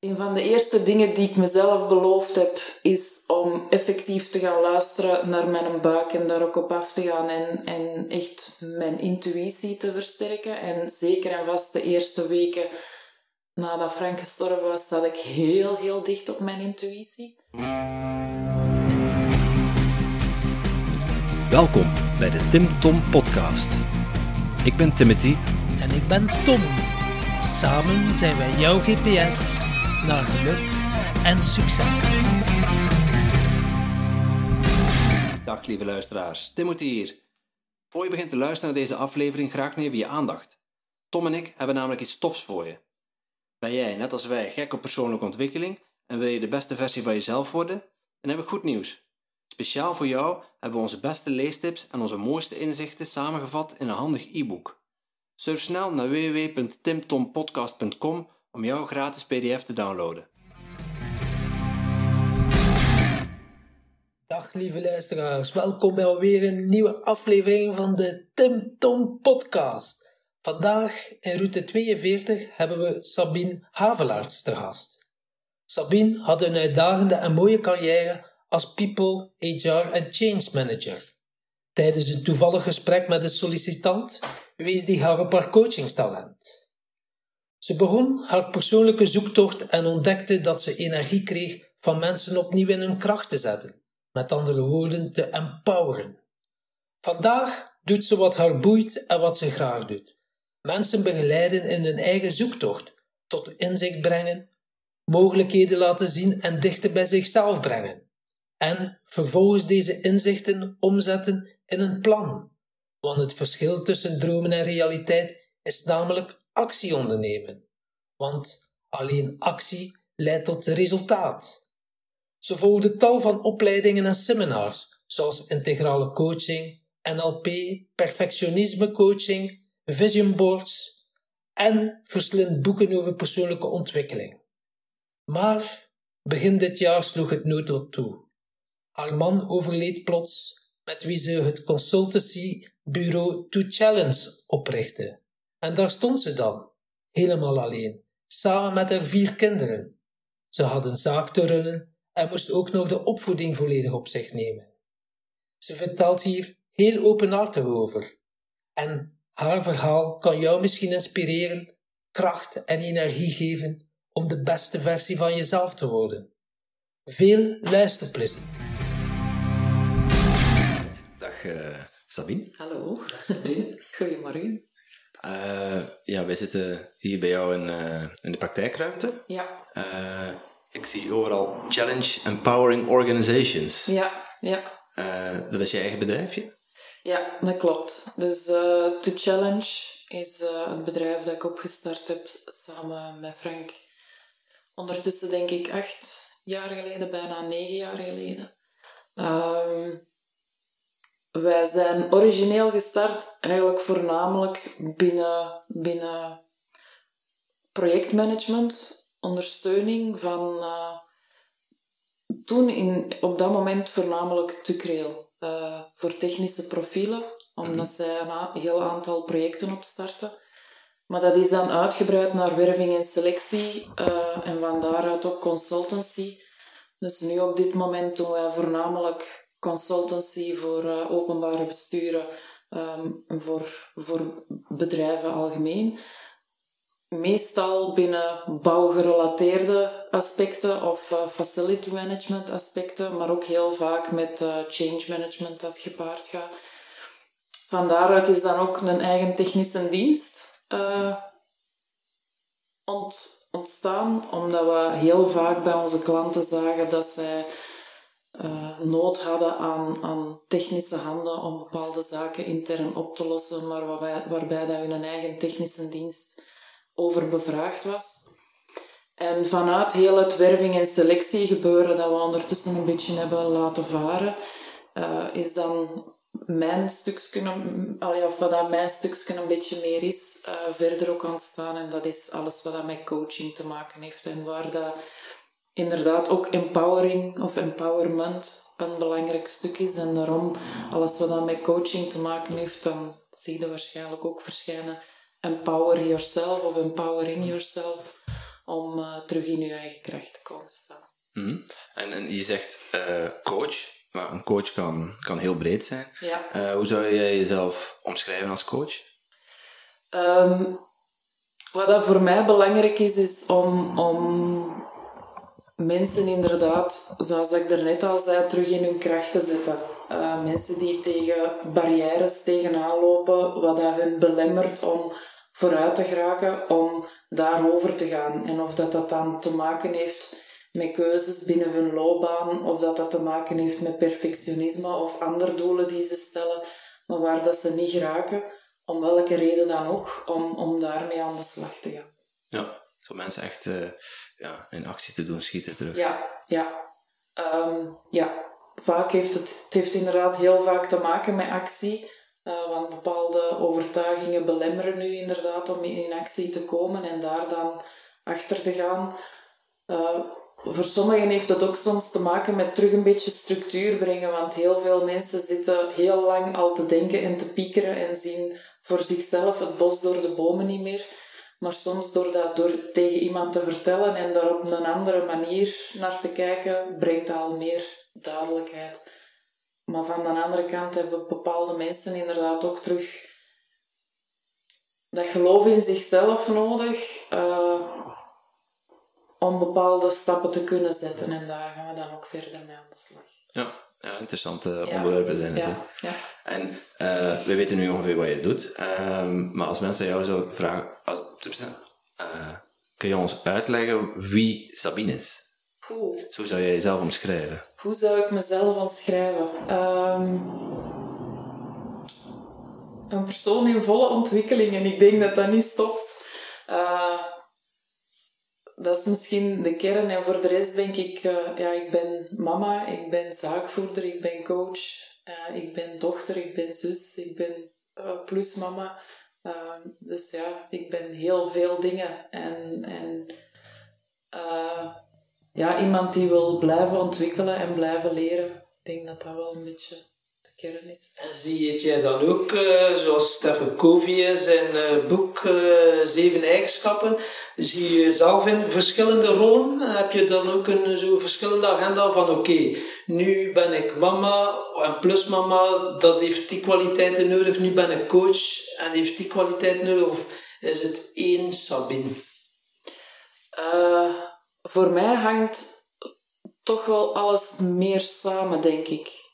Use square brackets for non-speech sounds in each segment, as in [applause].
Een van de eerste dingen die ik mezelf beloofd heb, is om effectief te gaan luisteren naar mijn buik en daar ook op af te gaan en, en echt mijn intuïtie te versterken. En zeker en vast de eerste weken nadat Frank gestorven was, zat ik heel, heel dicht op mijn intuïtie. Welkom bij de Tim Tom Podcast. Ik ben Timothy. En ik ben Tom. Samen zijn wij jouw GPS naar geluk en succes. Dag lieve luisteraars, Timothy hier. Voor je begint te luisteren naar deze aflevering, graag even je aandacht. Tom en ik hebben namelijk iets tofs voor je. Ben jij, net als wij, gek op persoonlijke ontwikkeling en wil je de beste versie van jezelf worden? Dan heb ik goed nieuws. Speciaal voor jou hebben we onze beste leestips en onze mooiste inzichten samengevat in een handig e-book. Surf snel naar www.timtompodcast.com om jouw gratis PDF te downloaden. Dag lieve luisteraars, welkom bij alweer een nieuwe aflevering van de Tim Tom Podcast. Vandaag in route 42 hebben we Sabine Havelaerts te gast. Sabine had een uitdagende en mooie carrière als People, HR en Change Manager. Tijdens een toevallig gesprek met een sollicitant wees die haar op haar coachingstalent. Ze begon haar persoonlijke zoektocht en ontdekte dat ze energie kreeg van mensen opnieuw in hun kracht te zetten, met andere woorden te empoweren. Vandaag doet ze wat haar boeit en wat ze graag doet. Mensen begeleiden in hun eigen zoektocht, tot inzicht brengen, mogelijkheden laten zien en dichter bij zichzelf brengen. En vervolgens deze inzichten omzetten in een plan. Want het verschil tussen dromen en realiteit is namelijk actie ondernemen. Want alleen actie leidt tot resultaat. Ze volgde tal van opleidingen en seminars, zoals integrale coaching, NLP, perfectionisme coaching, vision boards en verslind boeken over persoonlijke ontwikkeling. Maar begin dit jaar sloeg het noodlot toe. Haar man overleed plots, met wie ze het consultancybureau To Challenge oprichtte. En daar stond ze dan, helemaal alleen, samen met haar vier kinderen. Ze had een zaak te runnen en moest ook nog de opvoeding volledig op zich nemen. Ze vertelt hier heel openhartig over. En haar verhaal kan jou misschien inspireren, kracht en energie geven om de beste versie van jezelf te worden. Veel luisterplezier. Dag uh, Sabine. Hallo. Sabine. [laughs] Goedemorgen. Uh, ja, wij zitten hier bij jou in, uh, in de praktijkruimte. Ja. Uh, ik zie overal Challenge Empowering Organizations. Ja, ja. dat is je eigen bedrijfje? Ja, dat klopt. Dus To Challenge is het bedrijf dat ik opgestart heb samen met Frank. Ondertussen denk ik acht jaar geleden, bijna negen jaar geleden. Ehm, wij zijn origineel gestart eigenlijk voornamelijk binnen, binnen projectmanagement, ondersteuning van uh, toen in, op dat moment voornamelijk Tukreel uh, voor technische profielen, omdat mhm. zij een heel aantal projecten opstarten. Maar dat is dan uitgebreid naar werving en selectie uh, en van daaruit ook consultancy. Dus nu op dit moment doen wij voornamelijk consultancy voor uh, openbare besturen, um, voor, voor bedrijven algemeen. Meestal binnen bouwgerelateerde aspecten of uh, facility management aspecten, maar ook heel vaak met uh, change management dat gepaard gaat. Van daaruit is dan ook een eigen technische dienst ont, ontstaan, omdat we heel vaak bij onze klanten zagen dat zij uh, nood hadden aan, aan technische handen om bepaalde zaken intern op te lossen, maar waarbij, waarbij dat hun eigen technische dienst over bevraagd was. En vanuit heel het werving- en selectiegebeuren dat we ondertussen een beetje hebben laten varen, uh, is dan mijn stukje, of wat dat mijn stukje een beetje meer is, uh, verder ook ontstaan. En dat is alles wat dat met coaching te maken heeft en waar dat inderdaad ook empowering of empowerment een belangrijk stuk is. En daarom, alles wat dan met coaching te maken heeft, dan zie je waarschijnlijk ook verschijnen empower yourself of empowering yourself. om eh, terug in je eigen kracht te komen staan. Mhm. en, en je zegt eh, coach, maar een coach kan, kan heel breed zijn. Ja. Eh, hoe zou jij jezelf omschrijven als coach? Ehm, wat dat voor mij belangrijk is, is om, om mensen inderdaad, zoals ik daarnet al zei, terug in hun kracht te zetten. Uh, mensen die tegen barrières tegenaan lopen, wat dat hun belemmert om vooruit te geraken, om daarover te gaan. En of dat, dat dan te maken heeft met keuzes binnen hun loopbaan, of dat dat te maken heeft met perfectionisme of andere doelen die ze stellen, maar waar dat ze niet geraken, om welke reden dan ook, om, om daarmee aan de slag te gaan. Ja, zo mensen echt uh, ja, in actie te doen schieten terug. Ja, ja. Um, ja. Vaak heeft het, heeft inderdaad heel vaak te maken met actie. Uh, want bepaalde overtuigingen belemmeren nu inderdaad om in actie te komen en daar dan achter te gaan. Uh, voor sommigen heeft het ook soms te maken met terug een beetje structuur brengen, want heel veel mensen zitten heel lang al te denken en te piekeren en zien voor zichzelf het bos door de bomen niet meer. Maar soms door dat door tegen iemand te vertellen en daar op een andere manier naar te kijken, brengt al meer duidelijkheid. Maar van de andere kant hebben bepaalde mensen inderdaad ook terug dat geloof in zichzelf nodig uh, om bepaalde stappen te kunnen zetten. En daar gaan we dan ook verder mee aan de slag. Ja, ja interessante onderwerpen zijn het. Ja, ja. En uh, we weten nu ongeveer wat je doet, um, maar als mensen jou zouden vragen, als, uh, kun je ons uitleggen wie Sabine is? Oeh. Zo zou jij jezelf omschrijven. Hoe zou ik mezelf omschrijven? Um, een persoon in volle ontwikkeling en ik denk dat dat niet stopt. Uh, dat is misschien de kern. En voor de rest denk ik, uh, ja, ik ben mama, ik ben zaakvoerder, ik ben coach, uh, ik ben dochter, ik ben zus, ik ben uh, plusmama. dus ja, ik ben heel veel dingen. En, en ja, iemand die wil blijven ontwikkelen en blijven leren. Ik denk dat dat wel een beetje En zie je het jij dan ook, uh, zoals Stephen Covey in zijn uh, boek uh, Zeven Eigenschappen, zie je jezelf in verschillende rollen? Heb je dan ook een zo verschillende agenda van oké, okay, nu ben ik mama en plus mama, dat heeft die kwaliteiten nodig, nu ben ik coach en heeft die kwaliteit nodig, of is het één Sabine? voor mij hangt toch wel alles meer samen, denk ik.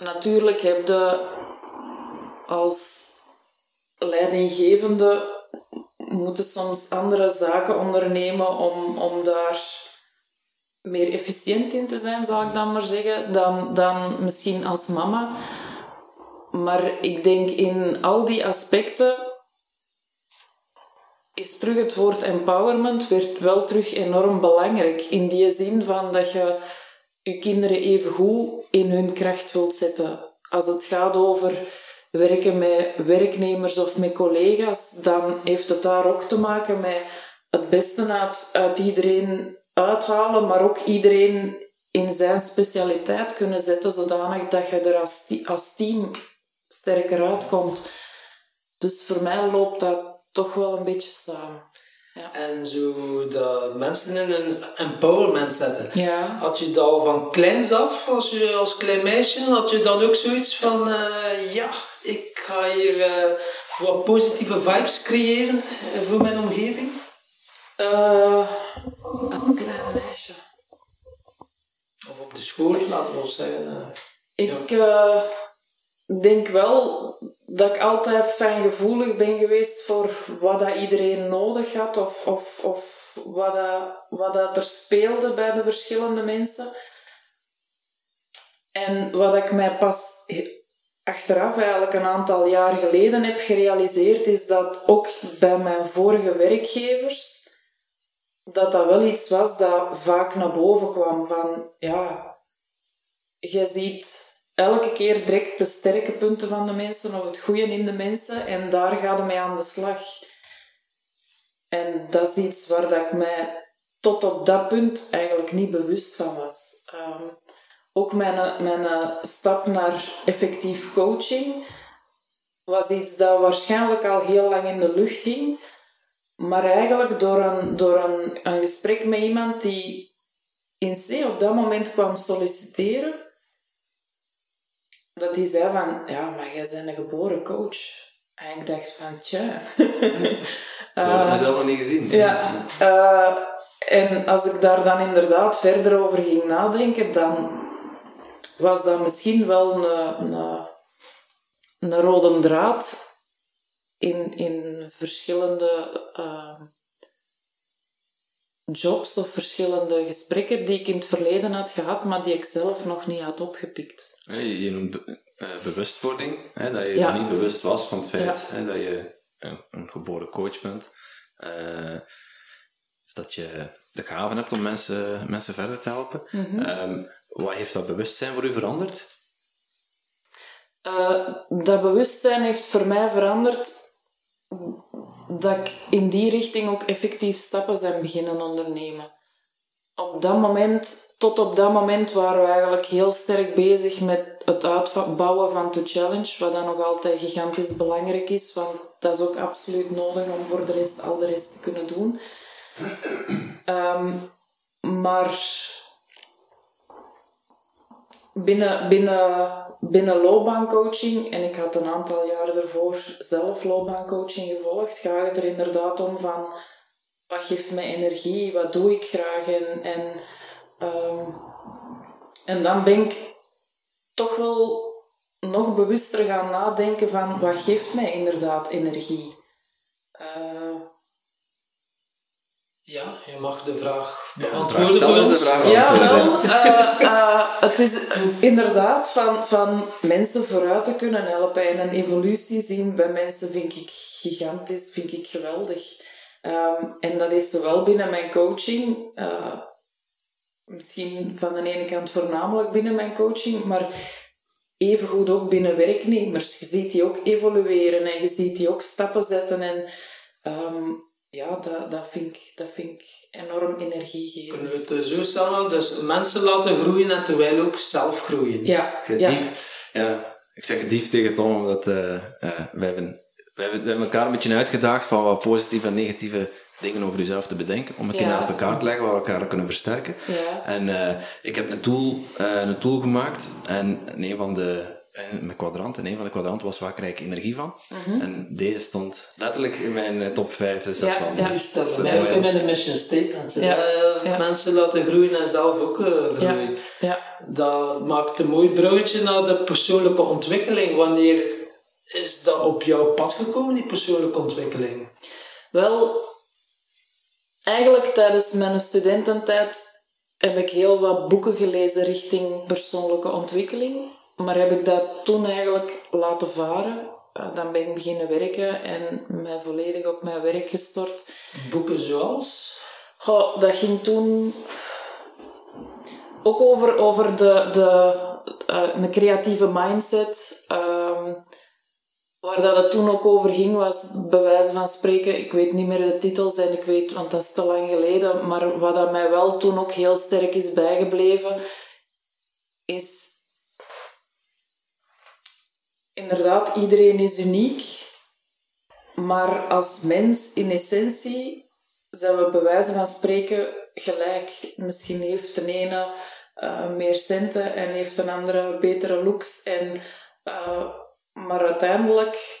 Natuurlijk heb je als leidinggevende moeten soms andere zaken ondernemen om, om daar meer efficiënt in te zijn, zou ik dan maar zeggen, dan, dan misschien als mama. Maar ik denk in al die aspecten is terug het woord empowerment werd wel terug enorm belangrijk. In die zin van dat je je kinderen even goed in hun kracht wilt zetten. Als het gaat over werken met werknemers of met collega's, dan heeft het daar ook te maken met het beste uit, iedereen uithalen, maar ook iedereen in zijn specialiteit kunnen zetten, zodanig dat je er als, als team sterker uitkomt. Dus voor mij loopt dat toch wel een beetje samen. Ja. En zo de mensen in een empowerment zetten. Ja. Had je dat al van kleins af, als, je, als klein meisje, had je dan ook zoiets van, uh, ja, ik ga hier uh, wat positieve vibes creëren uh, voor mijn omgeving? als een klein meisje. Of op de school, laten we ons zeggen. ik ja. denk wel dat ik altijd fijngevoelig ben geweest voor wat dat iedereen nodig had of, of, of wat, dat, wat dat er speelde bij de verschillende mensen. En wat ik mij pas achteraf, eigenlijk een aantal jaar geleden, heb gerealiseerd, is dat ook bij mijn vorige werkgevers, dat dat wel iets was dat vaak naar boven kwam van, ja, je ziet elke keer direct de sterke punten van de mensen of het goede in de mensen en daar gaat het mee aan de slag. En dat is iets waar dat ik mij tot op dat punt eigenlijk niet bewust van was. Um, ook mijn, mijn stap naar effectief coaching was iets dat waarschijnlijk al heel lang in de lucht hing, Maar eigenlijk door een, door een, een gesprek met iemand die in C op dat moment kwam solliciteren, dat die zei van, ja, maar jij bent een geboren coach. En ik dacht van, tja. Dat heb ik mezelf nog niet gezien. Ja, eh, en als ik daar dan inderdaad verder over ging nadenken, dan was dat misschien wel een, een, een rode draad in, in verschillende uh, jobs of verschillende gesprekken die ik in het verleden had gehad, maar die ik zelf nog niet had opgepikt. Je, noemt be uh, bewustwording, hè, dat je ja. niet bewust was van het feit ja. hè, dat je een, geboren coach bent. Uh, dat je de gave hebt om mensen, mensen verder te helpen. Mm -hmm. um, wat heeft dat bewustzijn voor u veranderd? Uh, dat bewustzijn heeft voor mij veranderd dat ik in die richting ook effectief stappen zijn beginnen ondernemen. Op dat moment, tot op dat moment waren we eigenlijk heel sterk bezig met het uitbouwen van To Challenge, wat dan nog altijd gigantisch belangrijk is, want dat is ook absoluut nodig om voor de rest al de rest te kunnen doen. Um, maar binnen, binnen, binnen loopbaancoaching, en ik had een aantal jaar ervoor zelf loopbaancoaching gevolgd, gaat het er inderdaad om van wat geeft mij energie, wat doe ik graag en, en, um, en dan ben ik toch wel nog bewuster gaan nadenken van wat geeft mij inderdaad energie. Uh, ja, je mag de vraag beantwoorden ja, voor ons. ja, wel. Uh, uh, het is inderdaad van, van mensen vooruit te kunnen helpen en een evolutie zien bij mensen vind ik gigantisch, vind ik geweldig. Um, en dat is zowel binnen mijn coaching, uh, misschien van de ene kant voornamelijk binnen mijn coaching, maar evengoed ook binnen werknemers. Je ziet die ook evolueren en je ziet die ook stappen zetten en... Um, ja, dat, dat, vind ik, dat vind ik enorm energiegevend. Kunnen we het zo stellen? Dus mensen laten groeien en terwijl ook zelf groeien. Ja. ja. ja. Ik zeg dief tegen Tom, omdat uh, uh, we, hebben, we, hebben, we hebben elkaar een beetje uitgedaagd van wat positieve en negatieve dingen over jezelf te bedenken, om een keer naast elkaar te leggen waar we elkaar kunnen versterken. Ja. En uh, ik heb een tool, een tool gemaakt en een van de mijn kwadrant. En een van de kwadranten was waar krijg ik energie van. -hmm. En deze stond letterlijk in mijn top 5, 6 ja, van. Ja, dus dat is mij ook in mijn mission statement. Ja. Uh, mensen laten groeien en zelf ook uh, groeien. Ja. Dat maakt een mooi bruggetje naar de persoonlijke ontwikkeling. Wanneer is dat op jouw pad gekomen, die persoonlijke ontwikkeling? Wel, eigenlijk tijdens mijn studententijd heb ik heel wat boeken gelezen richting persoonlijke ontwikkeling. Maar heb ik dat toen eigenlijk laten varen. Dan ben ik beginnen werken en mij volledig op mijn werk gestort. Boeken zoals? Goh, dat ging toen ook over, over de, de, uh, een creatieve mindset. Uh, waar dat het toen ook over ging, was bij wijze van spreken, ik weet niet meer de titels en ik weet, want dat is te lang geleden, maar wat dat mij wel toen ook heel sterk is bijgebleven, is inderdaad, iedereen is uniek. Maar als mens in essentie zijn we bij wijze van spreken gelijk. Misschien heeft de ene uh, meer centen en heeft een andere betere looks. En, uh, maar uiteindelijk,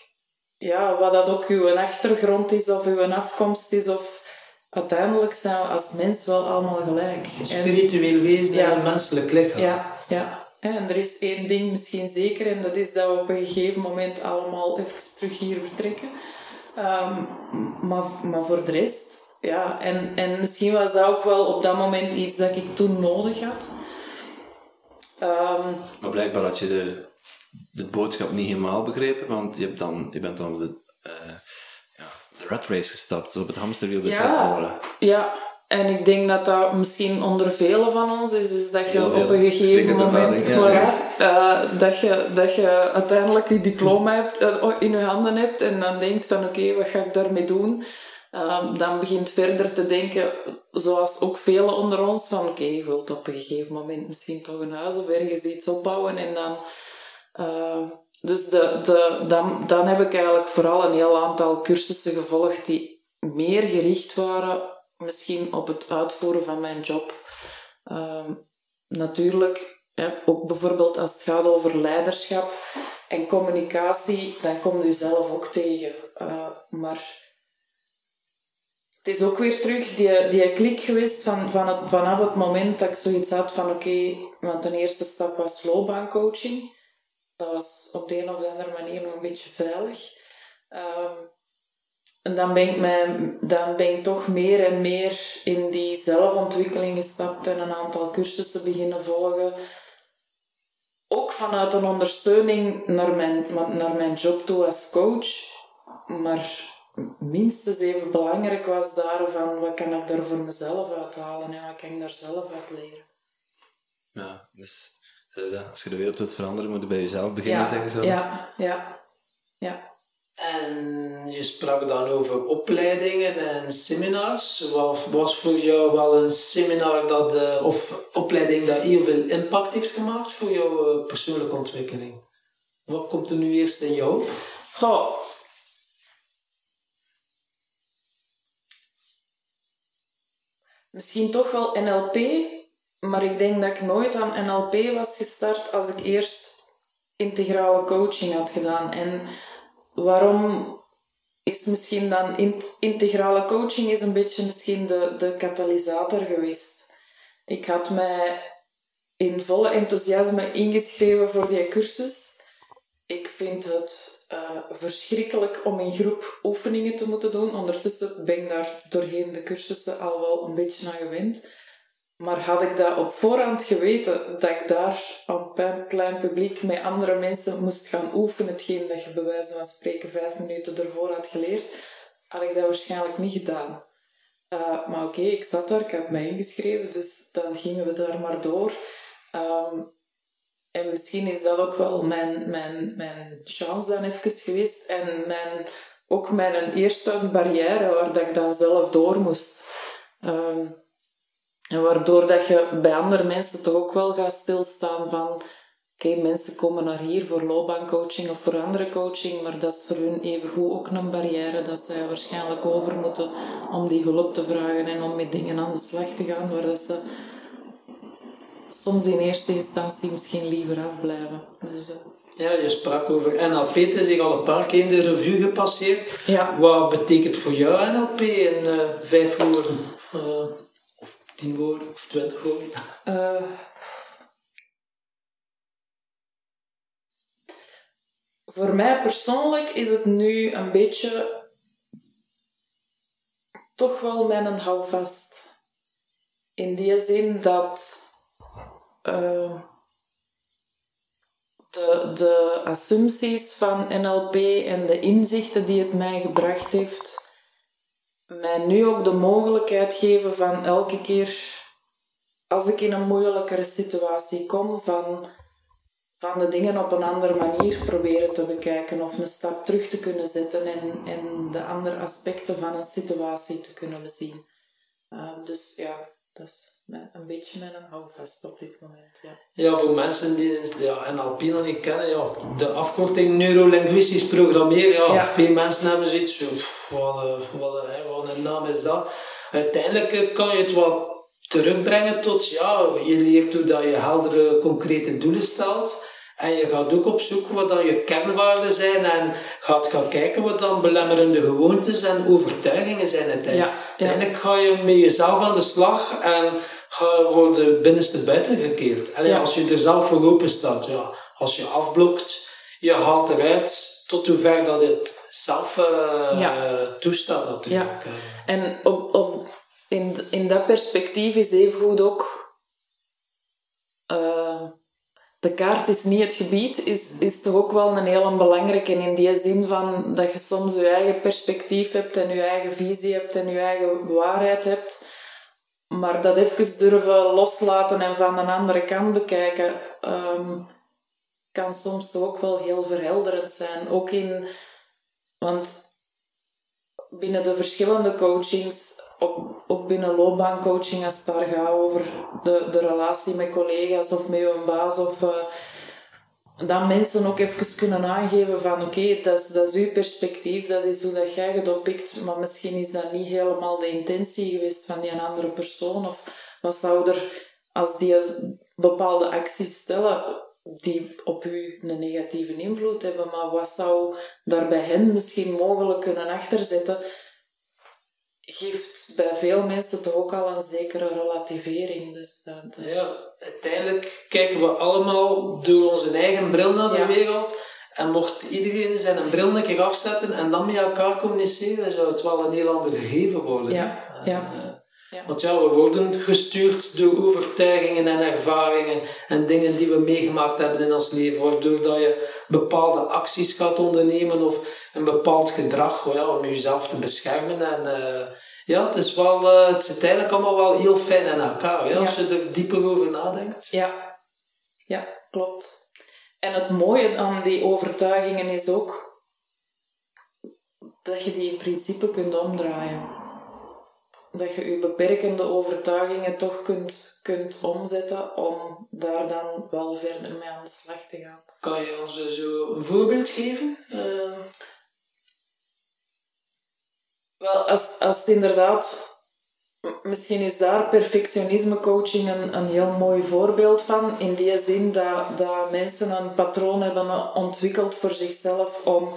ja, wat dat ook uw achtergrond is of uw afkomst is, of uiteindelijk zijn we als mens wel allemaal gelijk. Een spiritueel wezen en een menselijk lichaam. Ja, ja. En er is één ding misschien zeker, en dat is dat we op een gegeven moment allemaal even terug hier vertrekken. Um, maar, maar voor de rest, ja. En, en misschien was dat ook wel op dat moment iets dat ik toen nodig had. Um, maar blijkbaar had je de, de boodschap niet helemaal begrepen, want je, hebt dan, je bent dan op de, uh, ja, de rat race gestapt, op het hamsterwiel betrapt ja, Ja, en ik denk dat dat misschien onder velen van ons is, is dat je op een gegeven moment, voilà. Uh, dat, je, dat je uiteindelijk je diploma hebt, uh, in je handen hebt en dan denkt van oké, okay, wat ga ik daarmee doen? Uh, dan begint verder te denken, zoals ook velen onder ons, van oké, okay, je wilt op een gegeven moment misschien toch een huis of ergens iets opbouwen en dan... dus de, de, dan, dan heb ik eigenlijk vooral een heel aantal cursussen gevolgd die meer gericht waren misschien op het uitvoeren van mijn job. Ehm, natuurlijk, ook bijvoorbeeld als het gaat over leiderschap en communicatie, dan kom je zelf ook tegen. Uh, maar het is ook weer terug die, die klik geweest van, van het, vanaf het moment dat ik zoiets had van oké, want de eerste stap was loopbaancoaching. Dat was op de een of andere manier nog een beetje veilig. Ehm, en dan ben, ik mij, dan ben ik toch meer en meer in die zelfontwikkeling gestapt en een aantal cursussen beginnen volgen. Ook vanuit een ondersteuning naar mijn, naar mijn job toe als coach. Maar minstens even belangrijk was daar van wat kan ik daar voor mezelf uithalen en wat kan ik daar zelf uit leren. Ja, dus als je de wereld wilt veranderen, moet je bij jezelf beginnen, ja, zeggen ze. Ja, ja, ja. En je sprak dan over opleidingen en seminars. Wat was voor jou wel een seminar dat, uh, of opleiding dat heel veel impact heeft gemaakt voor jouw uh, persoonlijke ontwikkeling? Wat komt er nu eerst in jou? Goh. Misschien toch wel NLP, maar ik denk dat ik nooit aan NLP was gestart als ik eerst integrale coaching had gedaan. En waarom is misschien dan integrale coaching is een beetje misschien de, de katalysator geweest. Ik had mij in volle enthousiasme ingeschreven voor die cursus. Ik vind het uh, verschrikkelijk om in groep oefeningen te moeten doen. Ondertussen ben ik daar doorheen de cursussen al wel een beetje aan gewend. Maar had ik dat op voorhand geweten, dat ik daar op een klein publiek met andere mensen moest gaan oefenen, hetgeen dat je bij wijze van spreken vijf minuten ervoor had geleerd, had ik dat waarschijnlijk niet gedaan. Uh, maar oké, ik zat daar, ik had mij ingeschreven, dus dan gingen we daar maar door. Um, en misschien is dat ook wel mijn, mijn, mijn chance dan geweest. En mijn, ook mijn eerste barrière waar dat ik dan zelf door moest. Um, en waardoor dat je bij andere mensen toch ook wel gaat stilstaan van... Oké, mensen komen naar hier voor loopbaancoaching of voor andere coaching, maar dat is voor hun evengoed ook een barrière dat zij waarschijnlijk over moeten om die hulp te vragen en om met dingen aan de slag te gaan waar dat ze soms in eerste instantie misschien liever afblijven. Dus, uh... Ja, je sprak over NLP, het is hier al een paar keer in de revue gepasseerd. Ja. Wat betekent voor jou NLP in uh, vijf woorden? Uh, tien woorden of twintig woorden? Uh, voor mij persoonlijk is het nu een beetje toch wel mijn houvast. In die zin dat uh, de, de assumpties van NLP en de inzichten die het mij gebracht heeft, mij nu ook de mogelijkheid geven van elke keer als ik in een moeilijkere situatie kom, van, van de dingen op een andere manier proberen te bekijken of een stap terug te kunnen zetten en, en de andere aspecten van een situatie te kunnen bezien. Uh, dus ja, dat is een beetje mijn houvast op dit moment. Ja, ja voor mensen die het ja, NLP nog niet kennen, ja, de afkorting neurolinguistisch programmeren, ja, ja. veel mensen hebben zoiets van, wat, wat, wat een naam is dat? Uiteindelijk eh, kan je het wat terugbrengen tot, ja, je leert hoe dat je heldere, concrete doelen stelt. En je gaat ook op zoek wat dan je kernwaarden zijn en gaat gaan kijken wat dan belemmerende gewoontes en overtuigingen zijn uiteindelijk. Ja, Uiteindelijk ga je met jezelf aan de slag en ga worden binnenste buiten gekeerd. Als je er zelf voor open staat, ja, als je afblokt, je haalt eruit tot hoever dat het zelf uh, toestaat natuurlijk. Ja. En op, op, in, in dat perspectief is even goed ook... Uh, de kaart is niet het gebied, is, is toch ook wel een heel belangrijke. En in die zin van dat je soms je eigen perspectief hebt en je eigen visie hebt en je eigen waarheid hebt. Maar dat even durven loslaten en van een andere kant bekijken, um, kan soms ook wel heel verhelderend zijn. Ook in, want binnen de verschillende coachings, ook, binnen loopbaancoaching, als het daar gaat over de, de relatie met collega's of met je baas of, uh, dat mensen ook even kunnen aangeven van oké, dat, is, dat is uw perspectief, dat is hoe dat jij het oppikt, maar misschien is dat niet helemaal de intentie geweest van die andere persoon. Of wat zou er, als die bepaalde acties stellen, die op u een negatieve invloed hebben, maar wat zou daar bij hen misschien mogelijk kunnen achterzetten, geeft bij veel mensen toch ook al een zekere relativering. Dus dat, Ja, uiteindelijk kijken we allemaal door onze eigen bril naar de wereld. En mocht iedereen zijn bril een keer afzetten en dan met elkaar communiceren, dan zou het wel een heel ander gegeven worden. Ja, ja. Ja. Want ja, we worden gestuurd door overtuigingen en ervaringen en dingen die we meegemaakt hebben in ons leven, waardoor dat je bepaalde acties gaat ondernemen of een bepaald gedrag ja, om jezelf te beschermen. En uh, ja, het, is wel, uh, het zit eigenlijk allemaal wel heel fijn in elkaar, ja, als je er dieper over nadenkt. Ja, ja klopt. En het mooie aan die overtuigingen is ook dat je die in principe kunt omdraaien dat je je beperkende overtuigingen toch kunt, kunt omzetten om daar dan wel verder mee aan de slag te gaan. Kan je ons zo een voorbeeld geven? Uh... Wel, als, als het inderdaad... Misschien is daar perfectionisme coaching een, een heel mooi voorbeeld van. In die zin dat, dat mensen een patroon hebben ontwikkeld voor zichzelf om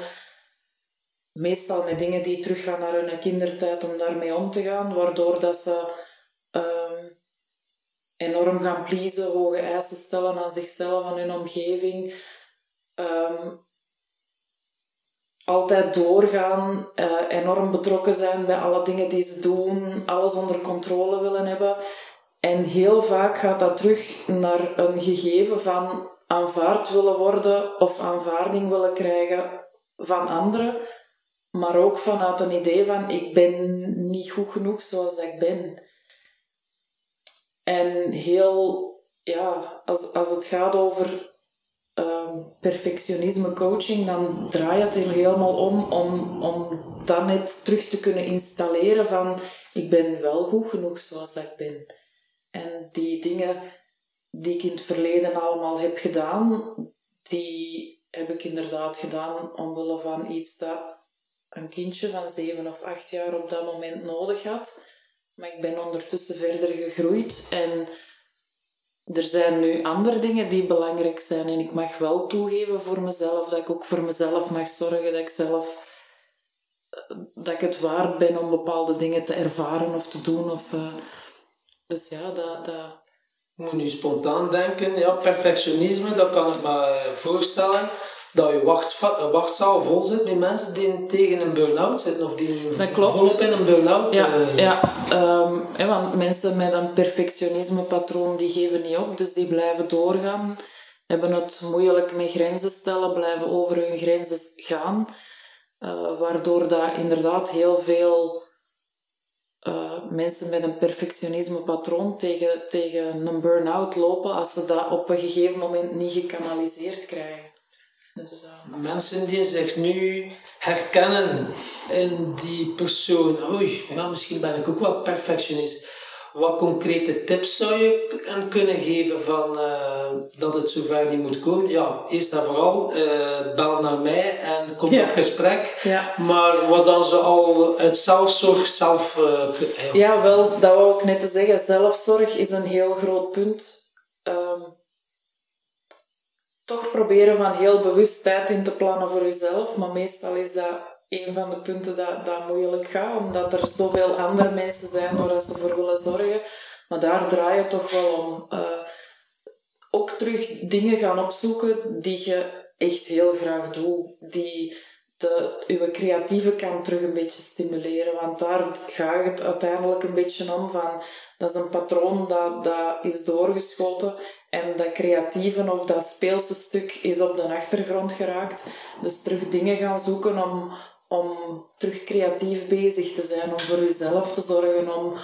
meestal met dingen die teruggaan naar hun kindertijd om daarmee om te gaan, waardoor dat ze ehm, enorm gaan pleasen, hoge eisen stellen aan zichzelf, aan hun omgeving. Ehm, altijd doorgaan, uh, enorm betrokken zijn bij alle dingen die ze doen, alles onder controle willen hebben. En heel vaak gaat dat terug naar een gegeven van aanvaard willen worden of aanvaarding willen krijgen van anderen maar ook vanuit een idee van ik ben niet goed genoeg zoals dat ik ben. En heel, ja, als, als het gaat over uh, perfectionisme coaching, dan draai je het helemaal om, om om dan net terug te kunnen installeren van ik ben wel goed genoeg zoals dat ik ben. En die dingen die ik in het verleden allemaal heb gedaan, die heb ik inderdaad gedaan omwille van iets dat een kindje van zeven of acht jaar op dat moment nodig had. Maar ik ben ondertussen verder gegroeid en er zijn nu andere dingen die belangrijk zijn. En ik mag wel toegeven voor mezelf dat ik ook voor mezelf mag zorgen, dat ik zelf dat ik het waard ben om bepaalde dingen te ervaren of te doen. Of, uh, dus ja, dat, dat... Ik moet nu spontaan denken, ja, perfectionisme, dat kan ik me voorstellen dat je wachtzaal vol zit met mensen die tegen een burn-out zitten of die volop in een burn-out ja, uh, Ja, um, want mensen met een perfectionisme-patroon die geven niet op, dus die blijven doorgaan, hebben het moeilijk met grenzen stellen, blijven over hun grenzen gaan, uh, waardoor dat inderdaad heel veel uh, mensen met een perfectionisme-patroon tegen, tegen een burn-out lopen als ze dat op een gegeven moment niet gekanaliseerd krijgen. Dus, uh... Mensen die zich nu herkennen in die persoon, oei, ja, misschien ben ik ook wel perfectionist. Wat concrete tips zou je kunnen geven van uh, dat het zover niet moet komen? Ja, eerst en vooral, uh, bel naar mij en kom op gesprek. Ja. Maar wat dan ze al uit zelfzorg zelf... ja, wel, dat wou ik net te zeggen. Zelfzorg is een heel groot punt. Um, toch proberen van heel bewust tijd in te plannen voor jezelf. Maar meestal is dat een van de punten dat, dat moeilijk gaat, omdat er zoveel andere mensen zijn waar ze voor willen zorgen. Maar daar draai je toch wel om. Uh, ook terug dingen gaan opzoeken die je echt heel graag doet. Die de, je creatieve kant terug een beetje stimuleren. Want daar gaat het uiteindelijk een beetje om van... Dat is een patroon dat, dat is doorgeschoten. En dat creatieve of dat speelse stuk is op de achtergrond geraakt. Dus terug dingen gaan zoeken om, om terug creatief bezig te zijn. Om voor jezelf te zorgen. Om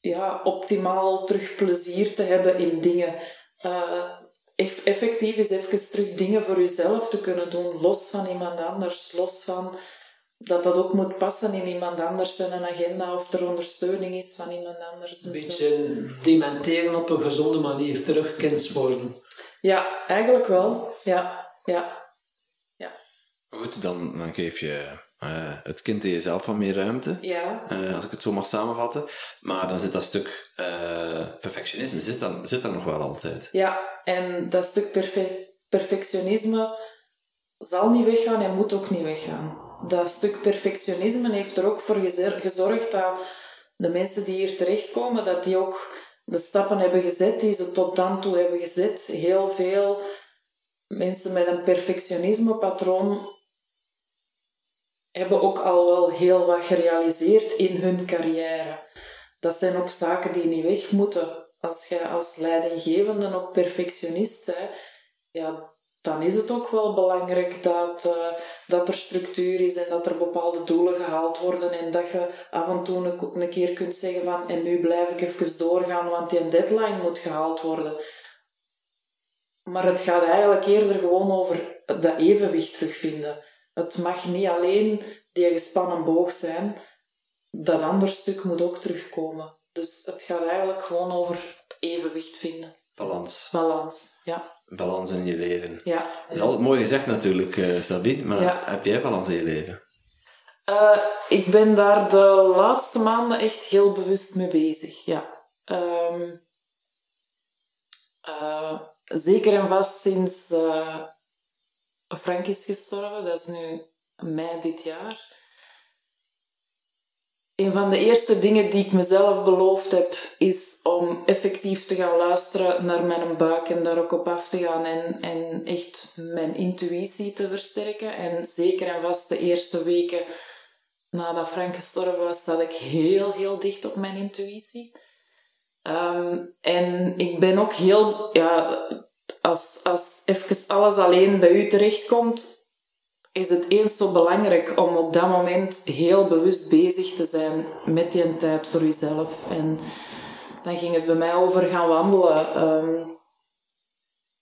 ja, optimaal terug plezier te hebben in dingen. Uh, effectief is even terug dingen voor jezelf te kunnen doen. Los van iemand anders. Los van dat dat ook moet passen in iemand anders zijn agenda of er ondersteuning is van iemand anders. een dus beetje dementeren op een gezonde manier, terug worden. Ja, eigenlijk wel. Ja, ja. Goed, dan, dan geef je eh, het kind in jezelf wat meer ruimte. Ja. Eh, als ik het zo mag samenvatten. Maar dan zit dat stuk eh, perfectionisme zit, dan, zit er nog wel altijd. Ja, en dat stuk perfe- perfectionisme zal niet weggaan en moet ook niet weggaan. Dat stuk perfectionisme heeft er ook voor gezorgd dat de mensen die hier terechtkomen, dat die ook de stappen hebben gezet die ze tot dan toe hebben gezet. Heel veel mensen met een perfectionisme-patroon hebben ook al wel heel wat gerealiseerd in hun carrière. Dat zijn ook zaken die niet weg moeten. Als je als leidinggevende ook perfectionist bent, ja, dan is het ook wel belangrijk dat, eh, dat er structuur is en dat er bepaalde doelen gehaald worden en dat je af en toe een, een keer kunt zeggen van en nu blijf ik even doorgaan, want die deadline moet gehaald worden. Maar het gaat eigenlijk eerder gewoon over dat evenwicht terugvinden. Het mag niet alleen die gespannen boog zijn, dat ander stuk moet ook terugkomen. Dus het gaat eigenlijk gewoon over evenwicht vinden. Balans. Balans, ja. Balans in je leven. ja. Dat is altijd mooi gezegd natuurlijk, eh Sabine. Maar Ja. heb jij balans in je leven? Eh, ik ben daar de laatste maanden echt heel bewust mee bezig. Ja. Ehm, eh, zeker en vast sinds eh, Frank is gestorven, dat is nu mei dit jaar. Een van de eerste dingen die ik mezelf beloofd heb, is om effectief te gaan luisteren naar mijn buik en daar ook op af te gaan en, en echt mijn intuïtie te versterken. En zeker en vast de eerste weken nadat Frank gestorven was, zat ik heel, heel dicht op mijn intuïtie. Ehm, en ik ben ook heel, ja, als, als even alles alleen bij u terechtkomt, is het eens zo belangrijk om op dat moment heel bewust bezig te zijn met die tijd voor uzelf. En dan ging het bij mij over gaan wandelen. ehm,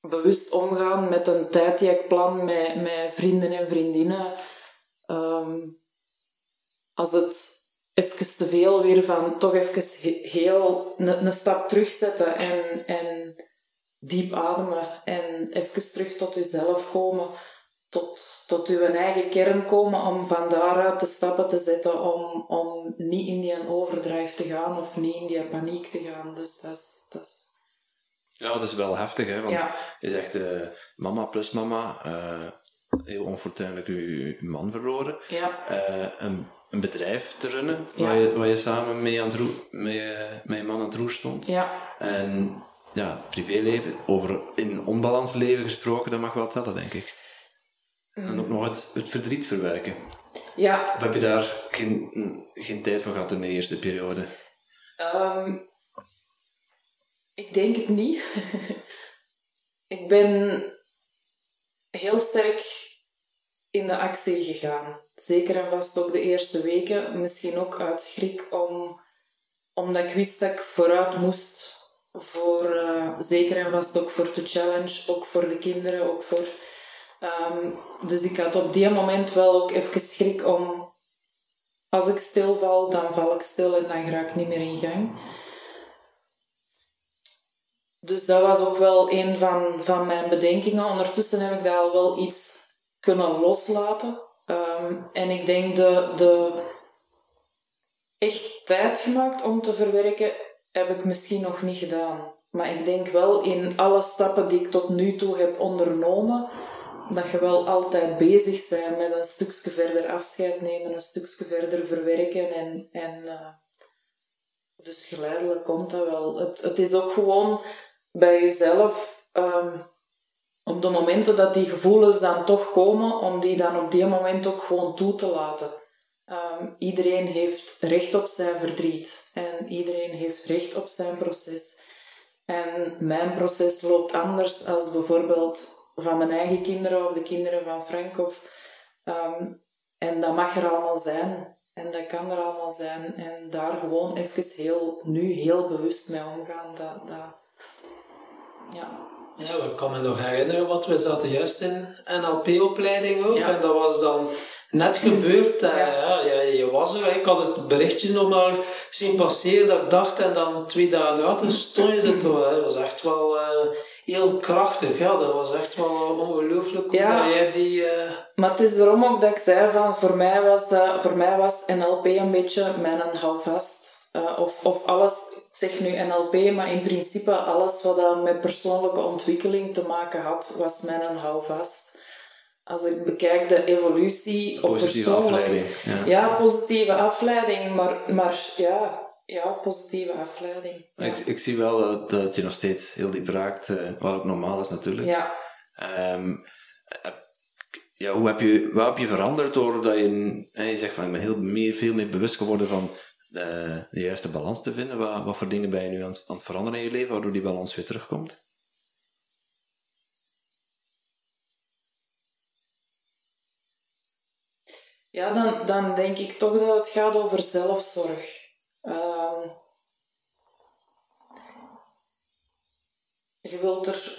bewust omgaan met een tijd die ik plan met, met vrienden en vriendinnen. Ehm, als het even te veel weer van toch even he- heel een, een stap terugzetten en, en diep ademen en even terug tot jezelf komen, tot, tot uw eigen kern komen om van daaruit de stappen te zetten om, om niet in die overdrive te gaan of niet in die paniek te gaan. Dus dat is... Dat is Ja, het is wel heftig, hè? Want Ja. je zegt eh, mama plus mama, eh, heel onfortuinlijk je, man verloren. ja. Eh, een, een bedrijf te runnen, Ja. waar, je, waar je samen mee aan het roer, mee, met je man aan het roer stond. Ja, En ja, privéleven, over in onbalans leven gesproken, dat mag wel tellen, denk ik. En ook nog het, het verdriet verwerken. ja Of heb je daar geen, geen tijd voor gehad in de eerste periode? Ehm, ik denk het niet. [laughs] ik ben heel sterk in de actie gegaan. Zeker en vast ook de eerste weken. Misschien ook uit schrik, om, omdat ik wist dat ik vooruit moest. Voor, eh, zeker en vast ook voor de challenge, ook voor de kinderen, ook voor... ehm, dus ik had op die moment wel ook even schrik om als ik stilval, dan val ik stil en dan ga ik niet meer in gang. Dus dat was ook wel een van, van mijn bedenkingen. Ondertussen heb ik dat al wel iets kunnen loslaten. Ehm, en ik denk de, de echt tijd gemaakt om te verwerken, heb ik misschien nog niet gedaan. Maar ik denk wel in alle stappen die ik tot nu toe heb ondernomen, dat je wel altijd bezig bent met een stukje verder afscheid nemen, een stukje verder verwerken. En, en, eh, dus geleidelijk komt dat wel. Het, het is ook gewoon bij jezelf, ehm, op de momenten dat die gevoelens dan toch komen, om die dan op die moment ook gewoon toe te laten. Ehm, iedereen heeft recht op zijn verdriet en iedereen heeft recht op zijn proces. En mijn proces loopt anders als bijvoorbeeld van mijn eigen kinderen of de kinderen van Frank. Of, ehm, en dat mag er allemaal zijn. En dat kan er allemaal zijn. En daar gewoon even heel, nu heel bewust mee omgaan. Dat, dat, ja. Ja, ik kan me nog herinneren, want we zaten juist in NLP-opleiding ook. Ja. En dat was dan net gebeurd. Uh, ja. ja. je was er. Ik had het berichtje nog maar zien passeren dat ik dacht. En dan twee dagen later stond je er toch. Dat was echt wel uh, heel krachtig. Ja, dat was echt wel ongelooflijk hoe ja. dat jij die... Uh... Maar het is daarom ook dat ik zei van... Voor mij was, dat, voor mij was NLP een beetje mijn houvast. of, of alles, ik zeg nu NLP, maar in principe alles wat dat met persoonlijke ontwikkeling te maken had, was mijn houvast als ik bekijk de evolutie positieve op afleiding. Ja. ja. positieve afleiding, maar, maar ja, ja, positieve afleiding. Ik, ik zie wel dat, dat je nog steeds heel diep raakt, uh, wat ook normaal is natuurlijk. Ja. Um, ja, hoe heb je, wat heb je veranderd doordat je, je zegt van ik ben heel meer, veel meer bewust geworden van de, eh, de juiste balans te vinden. Wat, wat voor dingen ben je nu aan, aan het veranderen in je leven, waardoor die balans weer terugkomt? Ja, dan, dan denk ik toch dat het gaat over zelfzorg. Uh, je wilt er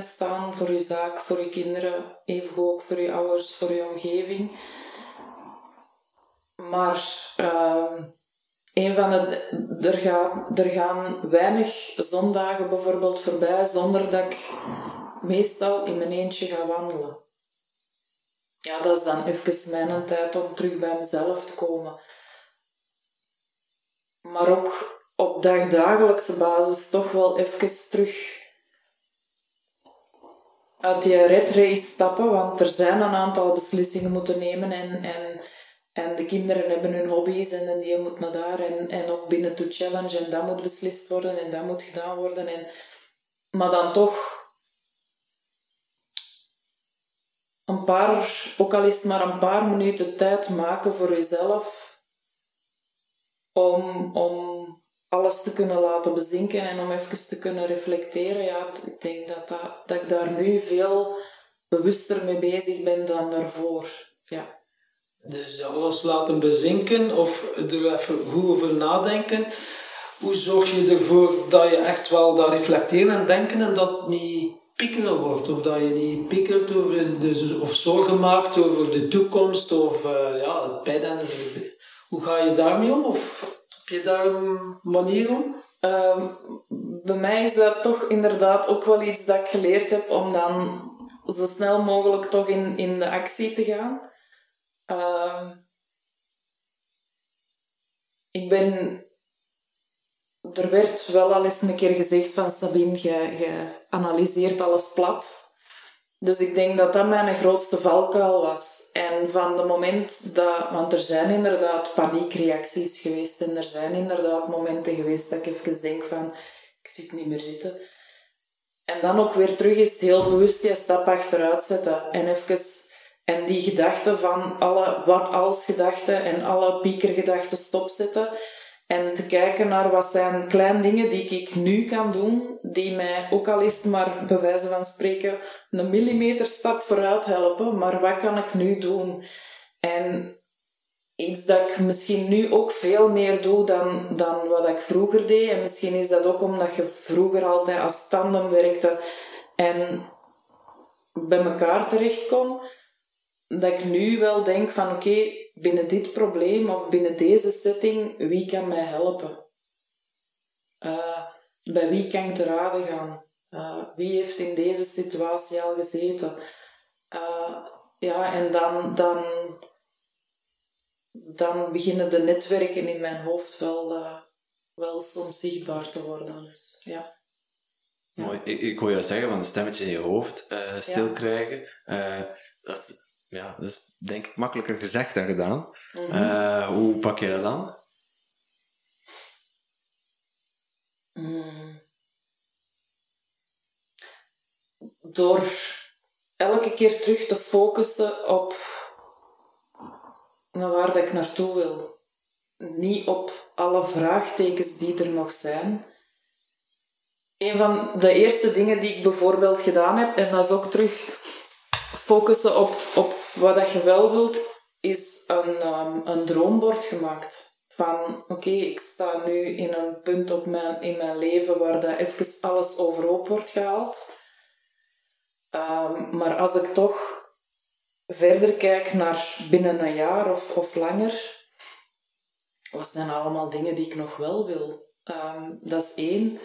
100% staan voor je zaak, voor je kinderen, even ook voor je ouders, voor je omgeving. Maar uh, een van de, er, gaan, er gaan weinig zondagen bijvoorbeeld voorbij zonder dat ik meestal in mijn eentje ga wandelen ja, dat is dan even mijn tijd om terug bij mezelf te komen. Maar ook op dagdagelijkse basis toch wel even terug uit die red stappen, want er zijn een aantal beslissingen moeten nemen en, en, en de kinderen hebben hun hobby's en die moet naar daar en, en ook binnen to challenge en dat moet beslist worden en dat moet gedaan worden. En, maar dan toch een paar, ook al is het maar een paar minuten tijd maken voor jezelf om, om alles te kunnen laten bezinken en om even te kunnen reflecteren. Ja, ik denk dat, dat, dat ik daar nu veel bewuster mee bezig ben dan daarvoor. Ja. Dus alles laten bezinken of er even goed over nadenken. Hoe zorg je ervoor dat je echt wel dat reflecteren en denken en dat niet piekeren wordt. Of dat je niet piekert over de, of zorgen maakt over de toekomst of uh, ja, het pijn. Hoe ga je daarmee om? Of heb je daar een manier om? Ehm, bij mij is dat toch inderdaad ook wel iets dat ik geleerd heb om dan zo snel mogelijk toch in, in de actie te gaan. Ehm, ik ben er werd wel al eens een keer gezegd van Sabine, je, analyseert alles plat. Dus ik denk dat dat mijn grootste valkuil was. En van het moment dat... Want er zijn inderdaad paniekreacties geweest. En er zijn inderdaad momenten geweest dat ik even denk van... Ik zit niet meer zitten. En dan ook weer terug is het heel bewust je stap achteruit zetten. En even... En die gedachten van alle wat-als gedachten en alle piekergedachten stopzetten en te kijken naar wat zijn kleine dingen die ik nu kan doen, die mij ook al is maar bij wijze van spreken een millimeter stap vooruit helpen, maar wat kan ik nu doen? En iets dat ik misschien nu ook veel meer doe dan, dan wat ik vroeger deed. En misschien is dat ook omdat je vroeger altijd als tandem werkte en bij elkaar terecht kon, dat ik nu wel denk van oké, binnen dit probleem of binnen deze setting, wie kan mij helpen? Uh, bij wie kan ik te raden gaan? Uh, wie heeft in deze situatie al gezeten? Uh, ja, en dan, dan, dan beginnen de netwerken in mijn hoofd wel, wel soms zichtbaar te worden. Dus, ja. ja. Mooi. Ik, ik hoor jou zeggen van een stemmetje in je hoofd stil ja. krijgen. dat, is, ja, dat is denk ik makkelijker gezegd dan gedaan. Mhm. Eh, hoe pak je dat dan? Mm. Door elke keer terug te focussen op naar waar ik naartoe wil. Niet op alle vraagtekens die er nog zijn. Een van de eerste dingen die ik bijvoorbeeld gedaan heb, en dat is ook terug focussen op, op wat dat je wel wilt, is een, um, een droombord gemaakt. Van oké, ik sta nu in een punt op mijn, in mijn leven waar dat even alles overhoop wordt gehaald. Um, maar als ik toch verder kijk naar binnen een jaar of, of langer, wat zijn allemaal dingen die ik nog wel wil? Ehm, dat is één.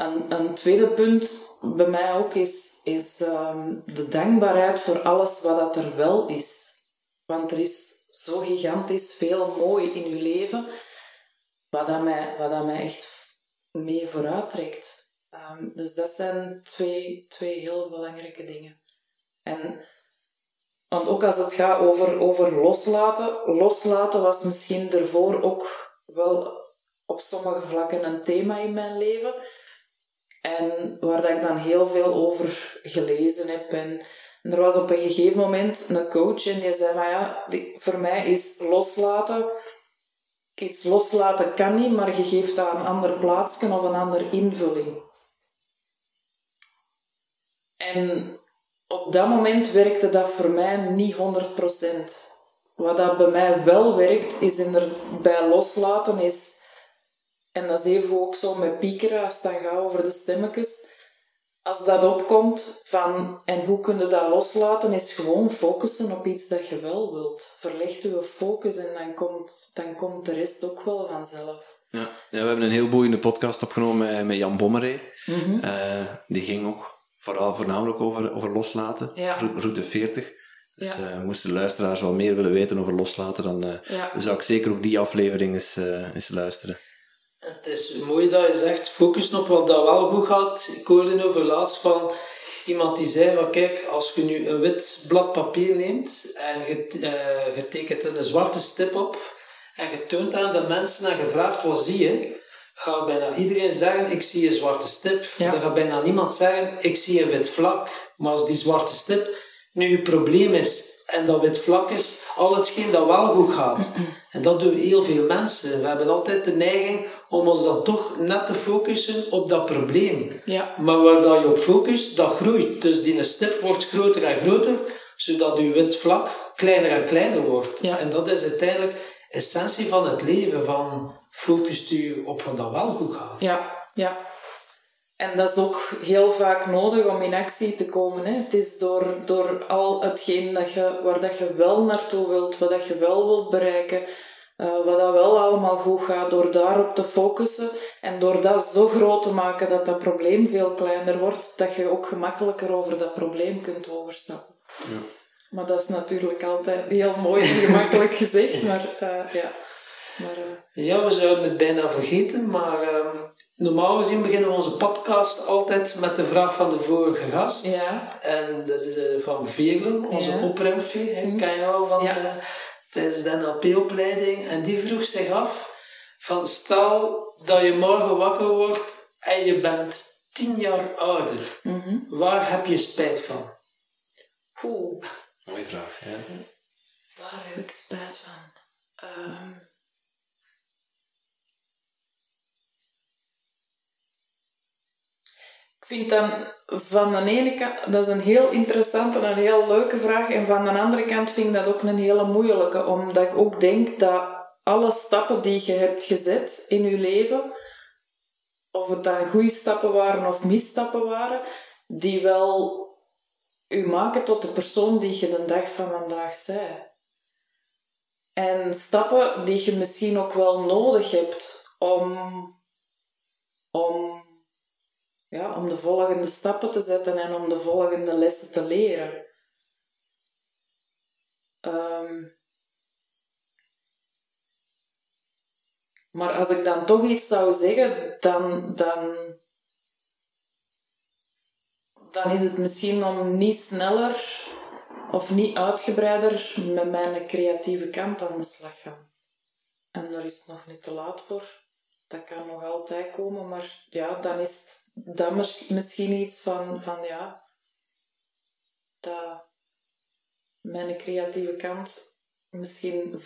En een tweede punt bij mij ook is, is ehm, de dankbaarheid voor alles wat dat er wel is. Want er is zo gigantisch veel mooi in uw leven, wat dat mij, wat dat mij echt mee vooruit trekt. Ehm, dus dat zijn twee, twee heel belangrijke dingen. En, want ook als het gaat over, over loslaten, loslaten was misschien ervoor ook wel op sommige vlakken een thema in mijn leven. En waar dat ik dan heel veel over gelezen heb. En, er was op een gegeven moment een coach en die zei van ja, voor mij is loslaten, iets loslaten kan niet, maar je geeft dat een ander plaatsje of een andere invulling. En op dat moment werkte dat voor mij niet 100%. Wat dat bij mij wel werkt, is in er bij loslaten, is en dat is even ook zo met piekeren, als het dan gaat over de stemmetjes. Als dat opkomt van, en hoe kun je dat loslaten, is gewoon focussen op iets dat je wel wilt. Verleg je focus en dan komt, dan komt de rest ook wel vanzelf. Ja, ja we hebben een heel boeiende podcast opgenomen met, met Jan Bommeré. Mm die ging ook vooral voornamelijk over, over loslaten, ja. route 40. Dus ja. uh, moesten luisteraars wel meer willen weten over loslaten, dan uh, zou ik zeker ook die aflevering eens, uh, eens luisteren. Het is mooi dat je zegt, focus op wat dat wel goed gaat. Ik hoorde over laatst van iemand die zei van kijk, als je nu een wit blad papier neemt en je, uh, je tekent een zwarte stip op en je toont aan de mensen en je vraagt wat zie je, gaat bijna iedereen zeggen ik zie een zwarte stip. Dan gaat bijna niemand zeggen ik zie een wit vlak. Maar als die zwarte stip nu je probleem is en dat wit vlak is, al hetgeen dat wel goed gaat. En dat doen heel veel mensen. We hebben altijd de neiging om ons dan toch net te focussen op dat probleem. Ja. Maar waar dat je op focust, dat groeit. Dus die stip wordt groter en groter, zodat je wit vlak kleiner en kleiner wordt. Ja. En dat is uiteindelijk essentie van het leven, van focust u op wat dat wel goed gaat. Ja, ja. En dat is ook heel vaak nodig om in actie te komen. Hè. Het is door, door al hetgeen dat je, waar dat je wel naartoe wilt, wat dat je wel wilt bereiken, uh, wat dat wel allemaal goed gaat, door daarop te focussen en door dat zo groot te maken dat dat probleem veel kleiner wordt, dat je ook gemakkelijker over dat probleem kunt overstappen. Ja. Maar dat is natuurlijk altijd heel mooi en gemakkelijk gezegd, maar [laughs] uh, ja. Maar, uh... Ja, we zouden het bijna vergeten, maar ehm, normaal gezien beginnen we onze podcast altijd met de vraag van de vorige gast. Ja. En dat is van Veerlen, onze ja. opruimfee. Mm. Ken je al van... Ja tijdens de NLP-opleiding en die vroeg zich af van stel dat je morgen wakker wordt en je bent tien jaar ouder. Mm Waar heb je spijt van? Oeh. Mooie vraag, ja. Waar heb ik spijt van? Um... vind dan van de ene kant, dat is een heel interessante en een heel leuke vraag. En van de andere kant vind ik dat ook een hele moeilijke. Omdat ik ook denk dat alle stappen die je hebt gezet in je leven, of het dan goede stappen waren of misstappen waren, die wel u maken tot de persoon die je de dag van vandaag bent. En stappen die je misschien ook wel nodig hebt om, om ja, om de volgende stappen te zetten en om de volgende lessen te leren. Um, maar als ik dan toch iets zou zeggen, dan, dan, dan is het misschien om niet sneller of niet uitgebreider met mijn creatieve kant aan de slag gaan. En daar is het nog niet te laat voor. Dat kan nog altijd komen, maar ja, dan is het dat misschien iets van, van ja, dat mijn creatieve kant misschien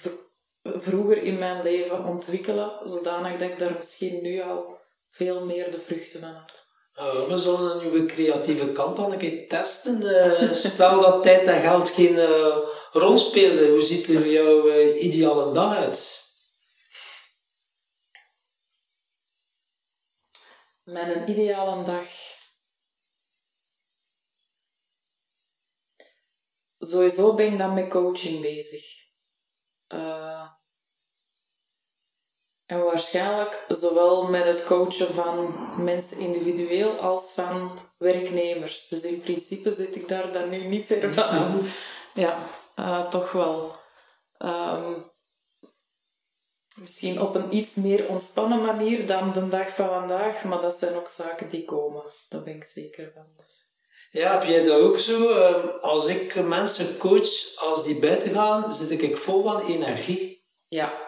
vroeger in mijn leven ontwikkelen, zodanig dat ik daar misschien nu al veel meer de vruchten van had. Uh, we zullen een nieuwe creatieve kant dan een keer testen. Uh, stel dat tijd en geld geen uh, rol hoe ziet er jouw ideale dag uit? Mijn ideale dag sowieso ben ik dan met coaching bezig. Uh, en waarschijnlijk zowel met het coachen van mensen individueel als van werknemers. Dus in principe zit ik daar dan nu niet ver van af. Ja, uh, toch wel. Um, Misschien op een iets meer ontspannen manier dan de dag van vandaag, maar dat zijn ook zaken die komen. Daar ben ik zeker van. Dus. Ja, heb jij dat ook zo? Ehm, als ik mensen coach, als die buiten gaan, zit ik vol van energie. Ja,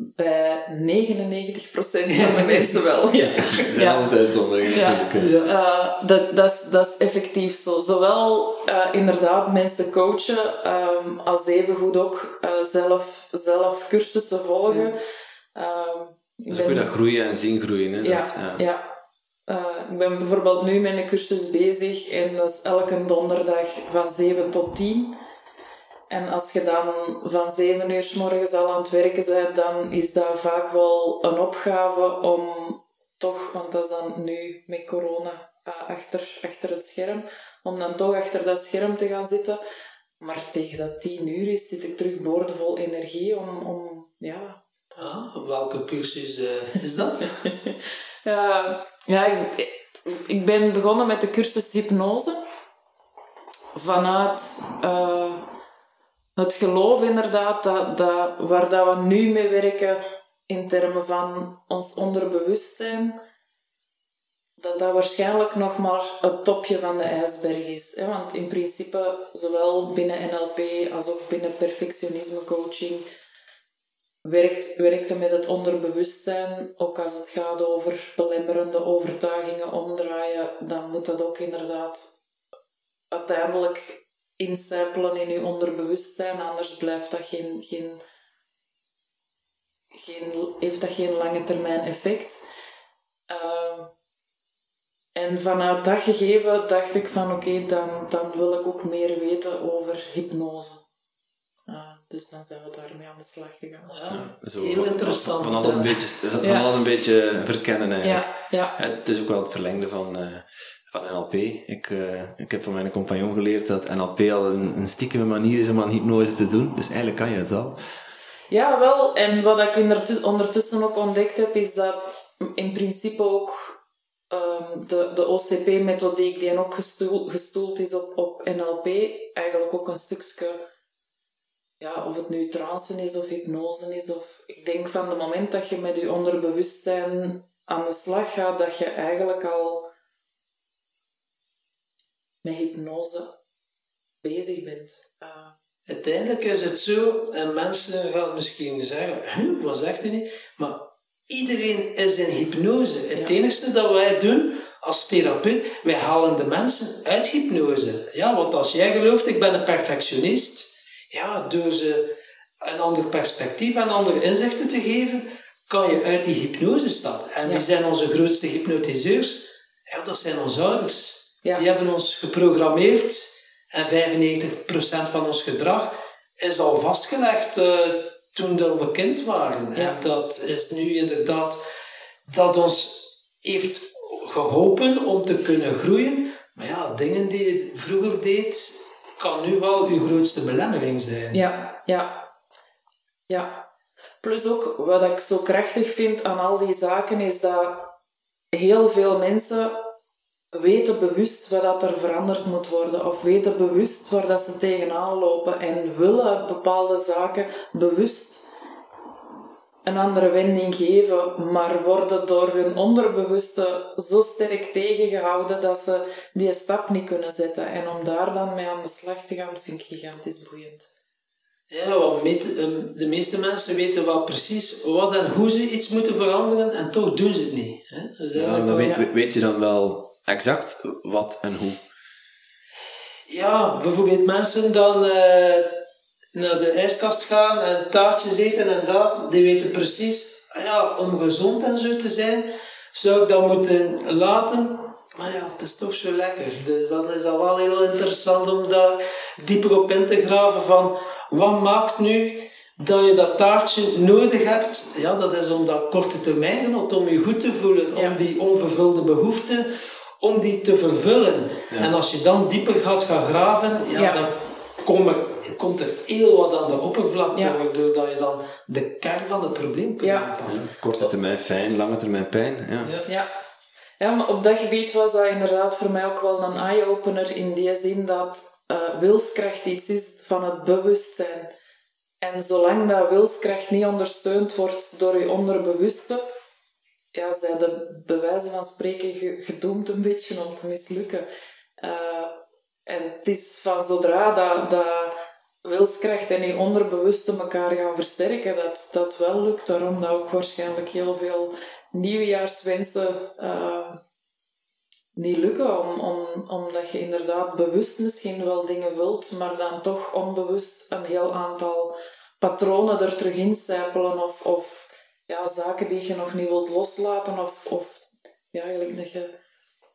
bij 99% van de [laughs] mensen wel. Ja. Er zijn altijd uitzonderingen natuurlijk. Ja. Uh, dat, dat, is, dat is effectief zo. Zowel uh, inderdaad mensen coachen, um, als evengoed ook uh, zelf, zelf cursussen volgen. Um, dus ben... je dat groeien en zien groeien. Hè? Ja, dat, ja. ik ben bijvoorbeeld nu met een cursus bezig en dat is elke donderdag van 7 tot 10. En als je dan van zeven uur s morgens al aan het werken bent, dan is dat vaak wel een opgave om toch, want dat is dan nu met corona uh, achter, achter het scherm, om dan toch achter dat scherm te gaan zitten. Maar tegen dat tien uur is, zit ik terug boordevol energie om, om ja... Ah, welke cursus uh, is dat? [laughs] uh, ja, ik, ik ben begonnen met de cursus hypnose. Vanuit uh, het geloof inderdaad, dat, dat, waar dat we nu mee werken in termen van ons onderbewustzijn, dat dat waarschijnlijk nog maar het topje van de ijsberg is. Hè? Want in principe, zowel binnen NLP als ook binnen perfectionisme coaching, werkt, werkt met het onderbewustzijn. Ook als het gaat over belemmerende overtuigingen omdraaien, dan moet dat ook inderdaad uiteindelijk incijpelen in je onderbewustzijn, anders blijft dat geen, geen, geen, heeft dat geen lange termijn effect. Uh, en vanuit dat gegeven dacht ik van oké, dan, dan wil ik ook meer weten over hypnose. Uh, dus dan zijn we daarmee aan de slag gegaan. Ja, zo, heel interessant. Van alles een beetje, van ja. alles een beetje verkennen eigenlijk. Ja, ja. Het is ook wel het verlengde van... Uh, van NLP. Ik, uh, ik heb van mijn compagnon geleerd dat NLP al een, een stiekeme manier is om aan hypnose te doen. Dus eigenlijk kan je het al. Ja, wel. En wat ik ondertussen ook ontdekt heb, is dat in principe ook um, de, de OCP-methodiek, die ook gestoeld, gestoeld is op, op NLP, eigenlijk ook een stukje, ja, of het nu trance is of hypnose is, of ik denk van het moment dat je met je onderbewustzijn aan de slag gaat, dat je eigenlijk al met hypnose bezig bent. Uh, Uiteindelijk is het zo, en mensen gaan misschien zeggen, wat zegt hij niet? Maar iedereen is in hypnose. Het enige dat wij doen als therapeut, wij halen de mensen uit hypnose. Ja, want als jij gelooft, ik ben een perfectionist, ja, door ze een ander perspectief en andere inzichten te geven, kan je uit die hypnose stappen. En wie zijn onze grootste hypnotiseurs? Ja, dat zijn onze ouders. Die hebben ons geprogrammeerd en 95% van ons gedrag is al vastgelegd uh, toen we kind waren. En dat is nu inderdaad dat ons heeft geholpen om te kunnen groeien. Maar ja, dingen die je vroeger deed, kan nu wel uw grootste belemmering zijn. Ja, ja. Ja. Plus ook, wat ik zo krachtig vind aan al die zaken, is dat heel veel mensen weten bewust wat dat er veranderd moet worden of weten bewust waar dat ze tegenaan lopen en willen bepaalde zaken bewust een andere wending geven, maar worden door hun onderbewuste zo sterk tegengehouden dat ze die stap niet kunnen zetten. En om daar dan mee aan de slag te gaan, vind ik gigantisch boeiend. Ja, want ehm, de meeste mensen weten wel precies wat en hoe ze iets moeten veranderen en toch doen ze het niet. Dus ja, dan weet, weet je dan wel exact wat en hoe? Ja, bijvoorbeeld mensen dan uh, naar de ijskast gaan en taartjes eten en dat, die weten precies, ah ja, om gezond en zo te zijn, zou ik dat moeten laten. Maar ja, het is toch zo lekker. Dus dan is dat wel heel interessant om daar dieper op in te graven van wat maakt nu dat je dat taartje nodig hebt, ja, dat is om dat korte termijn genot, om je goed te voelen, om die onvervulde behoeften, om die te vervullen. En als je dan dieper gaat gaan graven, ja, dan kom er, komt er heel wat aan de oppervlakte, Ja. waardoor dat je dan de kern van het probleem kunt Ja. aanpakken. Korte termijn fijn, lange termijn pijn. Ja. Ja. Ja. ja, maar op dat gebied was dat inderdaad voor mij ook wel een eye-opener in die zin dat eh, wilskracht iets is van het bewustzijn. En zolang dat wilskracht niet ondersteund wordt door je onderbewuste, ja, zijn de bewijzen van spreken ge- gedoemd een beetje om te mislukken. Eh, en het is van zodra dat, dat wilskracht en je onderbewuste elkaar gaan versterken, dat dat wel lukt. Daarom dat ook waarschijnlijk heel veel nieuwjaarswensen eh, niet lukken. Om, om, omdat je inderdaad bewust misschien wel dingen wilt, maar dan toch onbewust een heel aantal patronen er terug in sijpelen of, of ja, zaken die je nog niet wilt loslaten of, of ja, eigenlijk dat je...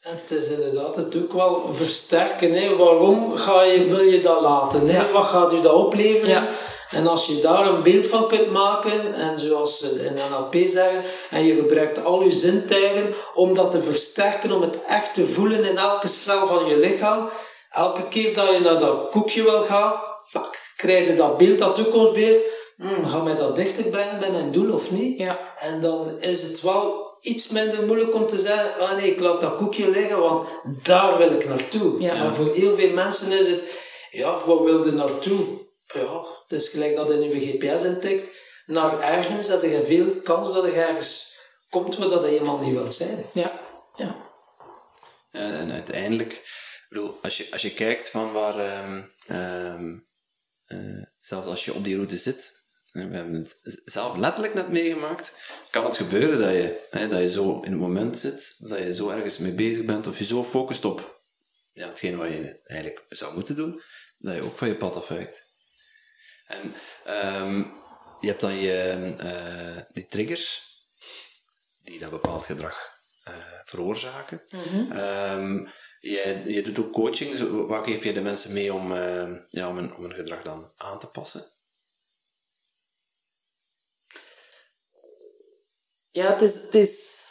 En het is inderdaad het ook wel versterken. Hè. Waarom ga je, wil je dat laten? Hè? Ja. Wat gaat u dat opleveren? Ja. En als je daar een beeld van kunt maken, en zoals ze in NLP zeggen, en je gebruikt al je zintuigen om dat te versterken, om het echt te voelen in elke cel van je lichaam. Elke keer dat je naar dat koekje wil gaan, krijg je dat beeld, dat toekomstbeeld. Hmm, gaat mij dat dichter brengen bij mijn doel of niet? Ja. En dan is het wel iets minder moeilijk om te zeggen, ah nee, ik laat dat koekje liggen, want daar wil ik naartoe. Ja. Maar voor heel veel mensen is het, ja, wat wil je naartoe? Ja, het is gelijk dat in je GPS intikt. Naar ergens heb je veel kans dat je ergens komt waar dat je helemaal niet wilt zijn. Ja. Ja. Ja, en uiteindelijk, bedoel, als je, als je kijkt van waar, ehm, ehm, eh, zelfs als je op die route zit, we hebben het zelf letterlijk net meegemaakt, kan het gebeuren dat je, hè, dat je zo in het moment zit, dat je zo ergens mee bezig bent, of je zo focust op ja, hetgeen wat je eigenlijk zou moeten doen, dat je ook van je pad afwijkt. En ehm, je hebt dan je, eh, die triggers, die dat bepaald gedrag eh, veroorzaken. Ehm, jij, je doet ook coaching, dus wat geef je de mensen mee om, eh, ja, om, een, om een gedrag dan aan te passen? Ja, het is, het is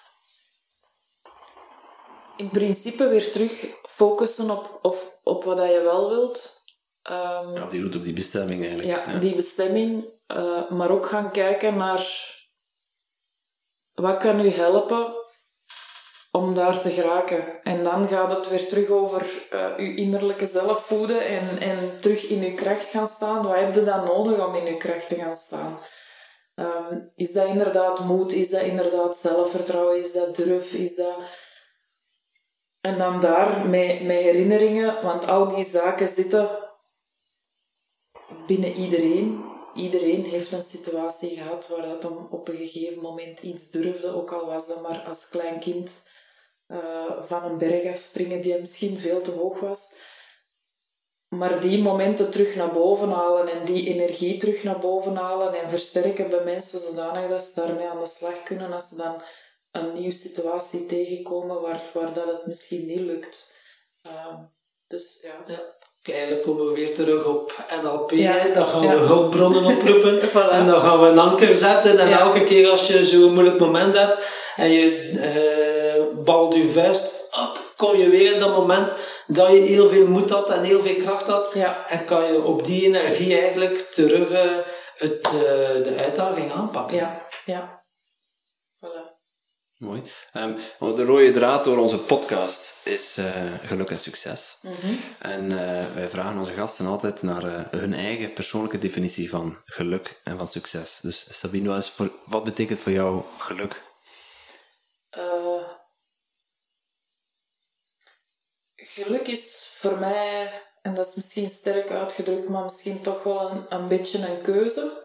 in principe weer terug focussen op, op, op wat dat je wel wilt. Ehm, Ja, op die route, op die bestemming eigenlijk. ja, die bestemming. eh, maar ook gaan kijken naar wat kan u helpen om daar te geraken. En dan gaat het weer terug over eh, uw innerlijke zelf voeden en, en terug in uw kracht gaan staan. Wat heb je dan nodig om in uw kracht te gaan staan? Ehm, is dat inderdaad moed? Is dat inderdaad zelfvertrouwen? Is dat durf? Is dat... En dan daar met, herinneringen, want al die zaken zitten binnen iedereen. Iedereen heeft een situatie gehad waar dat hem op een gegeven moment iets durfde, ook al was dat maar als klein kind eh, van een berg afspringen die misschien veel te hoog was. Maar die momenten terug naar boven halen en die energie terug naar boven halen en versterken bij mensen zodanig dat ze daarmee aan de slag kunnen als ze dan een nieuwe situatie tegenkomen waar, waar dat het misschien niet lukt. Ehm, dus ja. Ja. Eigenlijk komen we weer terug op NLP. Ja. Dan gaan Ja. we hulpbronnen oproepen. [laughs] Voilà. En dan gaan we een anker zetten. En Ja. elke keer als je zo'n moeilijk moment hebt en je eh, balt je vuist op, kom je weer in dat moment dat je heel veel moed had en heel veel kracht had. Ja. En kan je op die energie eigenlijk terug eh, het, eh, de uitdaging aanpakken. Ja, ja. Voilà. Mooi. Ehm, want de rode draad door onze podcast is eh, geluk en succes. En eh, wij vragen onze gasten altijd naar hun eigen persoonlijke definitie van geluk en van succes. Dus Sabine, wat, is voor, wat betekent voor jou geluk? Eh, geluk is voor mij, en dat is misschien sterk uitgedrukt, maar misschien toch wel een, een beetje een keuze.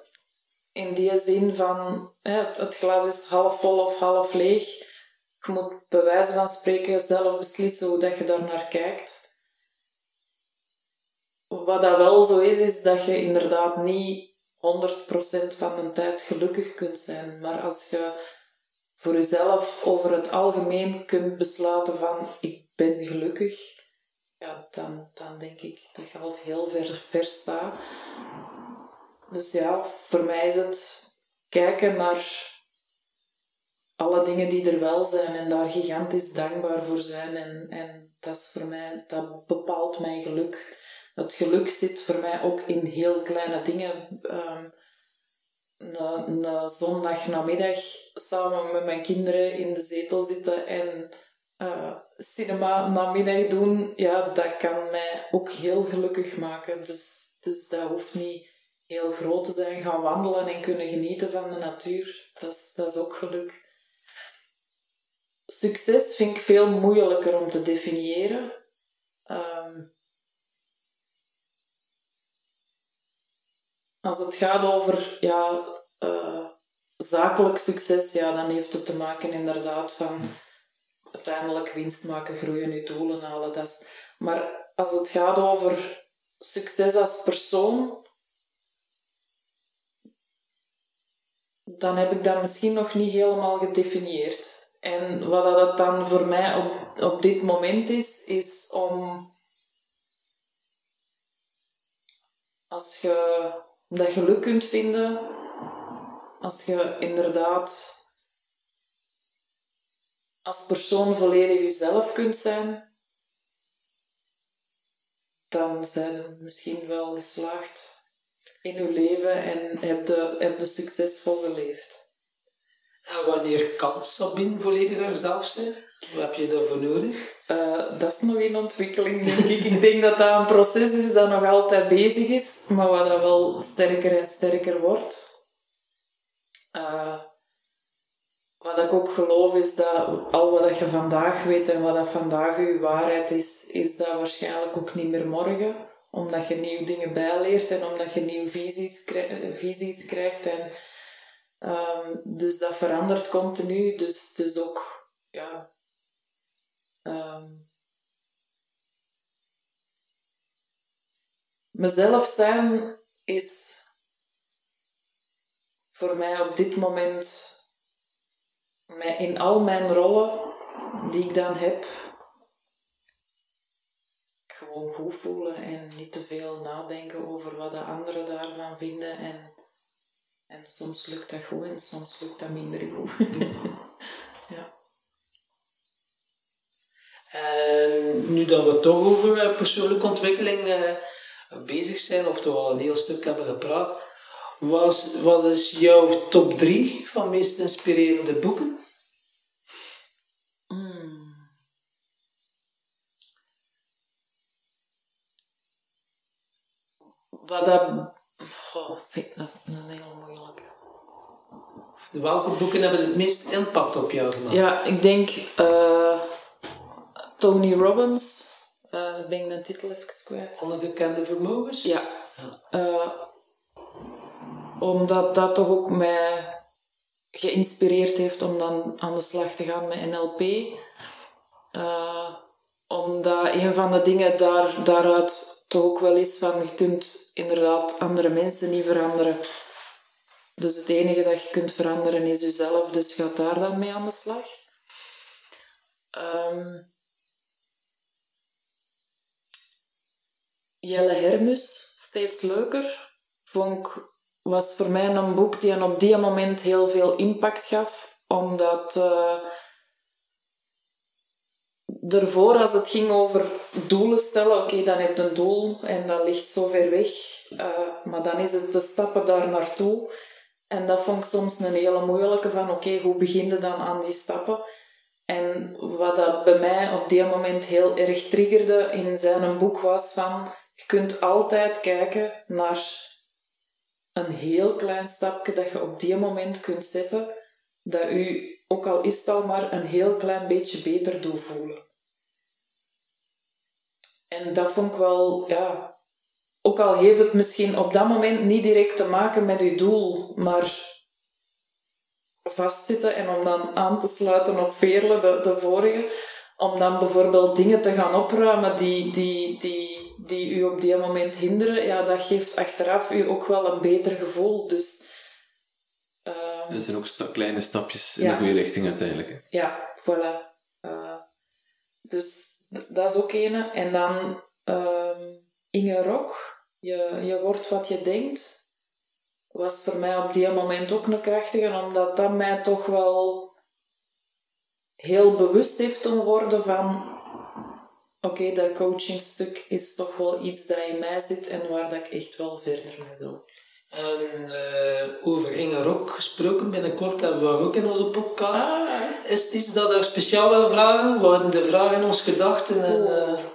In die zin van het, het glas is half vol of half leeg. Je moet bij wijze van spreken zelf beslissen hoe dat je daar naar kijkt. Wat dat wel zo is, is dat je inderdaad niet 100% van de tijd gelukkig kunt zijn. Maar als je voor jezelf over het algemeen kunt besluiten van ik ben gelukkig, ja, dan, dan denk ik dat je al heel ver, ver. Dus ja, voor mij is het kijken naar alle dingen die er wel zijn en daar gigantisch dankbaar voor zijn. En, en dat is voor mij, dat bepaalt mijn geluk. het geluk zit voor mij ook in heel kleine dingen. Um, een, een zondag namiddag samen met mijn kinderen in de zetel zitten en uh, cinema namiddag doen, ja, dat kan mij ook heel gelukkig maken. Dus, dus dat hoeft niet heel groot te zijn. Gaan wandelen en kunnen genieten van de natuur, dat is, dat is ook geluk. Succes vind ik veel moeilijker om te definiëren. Um, als het gaat over ja, uh, zakelijk succes, ja, dan heeft het te maken inderdaad van uiteindelijk winst maken, groeien, je doelen halen. Dat maar als het gaat over succes als persoon, dan heb ik dat misschien nog niet helemaal gedefinieerd. En wat dat dan voor mij op, op dit moment is, is om als je dat geluk kunt vinden, als je inderdaad als persoon volledig jezelf kunt zijn, dan zijn je misschien wel geslaagd in je leven en heb je, heb je succesvol geleefd. En wanneer kan Sabine volledig jezelf zijn? Wat heb je daarvoor nodig? Uh, dat is nog in ontwikkeling, denk ik. ik denk dat dat een proces is dat nog altijd bezig is, maar wat dat wel sterker en sterker wordt. Uh, wat ik ook geloof is dat al wat je vandaag weet en wat dat vandaag je waarheid is, is dat waarschijnlijk ook niet meer morgen. Omdat je nieuwe dingen bijleert en omdat je nieuwe visies, visies krijgt. En, um, dus dat verandert continu. Dus, dus ook, ja... Um, mezelf zijn is voor mij op dit moment in al mijn rollen die ik dan heb, gewoon goed voelen en niet te veel nadenken over wat de anderen daarvan vinden. En, en soms lukt dat goed en soms lukt dat minder goed. [laughs] ja. En nu dat we toch over eh, persoonlijke ontwikkeling uh, bezig zijn, of toch al een heel stuk hebben gepraat, was, wat is jouw top 3 van meest inspirerende boeken? Wat dat... Oh, vind ik een heel moeilijke. Welke boeken hebben het meest impact op jou gemaakt? Ja, ik denk uh, Tony Robbins. Uh, ben ik de titel even kwijt. Ongekende vermogens? Ja. Uh, omdat dat toch ook mij geïnspireerd heeft om dan aan de slag te gaan met NLP. Uh, omdat een van de dingen daar, daaruit toch ook wel is van je kunt inderdaad andere mensen niet veranderen. Dus het enige dat je kunt veranderen is jezelf, dus ga daar dan mee aan de slag. Um, Jelle Hermus, steeds leuker, vond ik, was voor mij een boek die op die moment heel veel impact gaf, omdat uh, ervoor, als het ging over doelen stellen, oké, dan heb je een doel en dat ligt zo ver weg. Uh, maar dan is het de stappen daar naartoe. En dat vond ik soms een hele moeilijke van, oké, hoe begin je dan aan die stappen? En wat dat bij mij op die moment heel erg triggerde in zijn boek was van, je kunt altijd kijken naar een heel klein stapje dat je op die moment kunt zetten, dat u, ook al is het al maar, een heel klein beetje beter doet voelen. En dat vond ik wel, ja, ook al heeft het misschien op dat moment niet direct te maken met je doel, maar vastzitten en om dan aan te sluiten op Veerle, de, de vorige, om dan bijvoorbeeld dingen te gaan opruimen die, die, die, die u op die moment hinderen, ja, dat geeft achteraf u ook wel een beter gevoel. Dus, uh, er zijn ook kleine stapjes in de goede richting uiteindelijk. Ja, voilà. Uh, dus dat is ook ene. En dan uh, Inge Rok, je, je wordt wat je denkt, was voor mij op die moment ook een krachtige, omdat dat mij toch wel heel bewust heeft doen worden van oké, dat coachingstuk is toch wel iets dat in mij zit en waar dat ik echt wel verder mee wil. En uh, over Inge Rok gesproken, binnenkort hebben we haar ook in onze podcast. Ah. Is het iets dat er speciaal wil vragen? Waren de vragen ons gedachten? En, uh...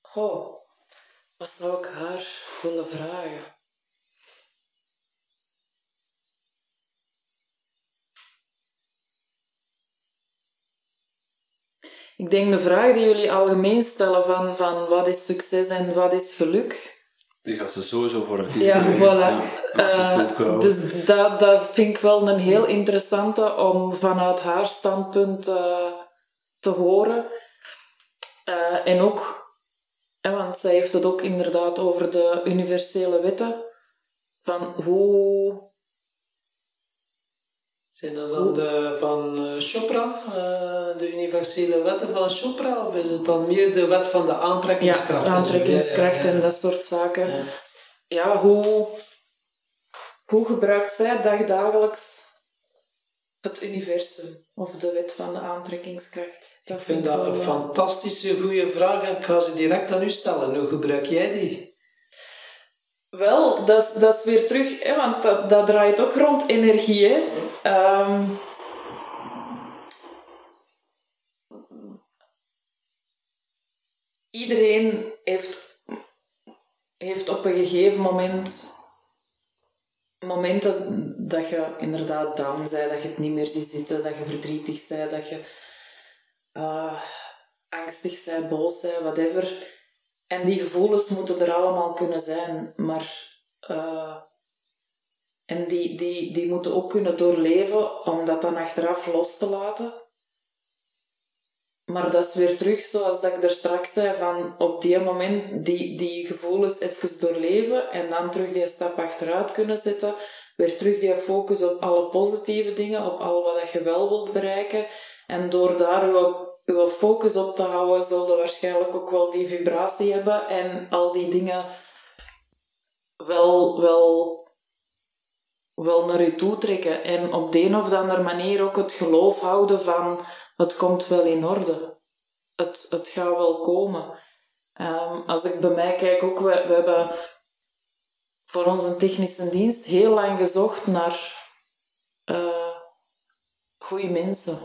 Goh, wat zou ik haar willen vragen? Ik denk de vraag die jullie algemeen stellen van, van wat is succes en wat is geluk. Die gaat ze sowieso voor een Ja, voilà. Ja, uh, dus dat, dat vind ik wel een heel interessante om vanuit haar standpunt uh, te horen. Uh, en ook, want zij heeft het ook inderdaad over de universele wetten. Van hoe zijn dat dan de, van Chopra, uh, de universele wetten van Chopra, of is het dan meer de wet van de aantrekkingskracht? Ja, aantrekkingskracht en dat soort zaken. Ja, ja hoe, hoe gebruikt zij dagdagelijks het universum of de wet van de aantrekkingskracht? Dat ik vind dat een fantastische goede vraag en ik ga ze direct aan u stellen. Hoe gebruik jij die? Wel, dat, dat is weer terug, hè, want dat, dat draait ook rond energie. Hè. Um, iedereen heeft, heeft op een gegeven moment momenten dat je inderdaad down bent, dat je het niet meer ziet zitten, dat je verdrietig bent, dat je uh, angstig bent, boos bent, whatever. En die gevoelens moeten er allemaal kunnen zijn, maar. Uh, en die, die, die moeten ook kunnen doorleven om dat dan achteraf los te laten. Maar dat is weer terug, zoals dat ik er straks zei, van op die moment die, die gevoelens even doorleven en dan terug die stap achteruit kunnen zetten. Weer terug die focus op alle positieve dingen, op al wat je wel wilt bereiken. En door daar je uw focus op te houden, zul je waarschijnlijk ook wel die vibratie hebben en al die dingen wel, wel, wel naar je toe trekken. En op de een of andere manier ook het geloof houden van het komt wel in orde. Het, het gaat wel komen. Um, als ik bij mij kijk, ook, we, we hebben voor onze technische dienst heel lang gezocht naar uh, goede mensen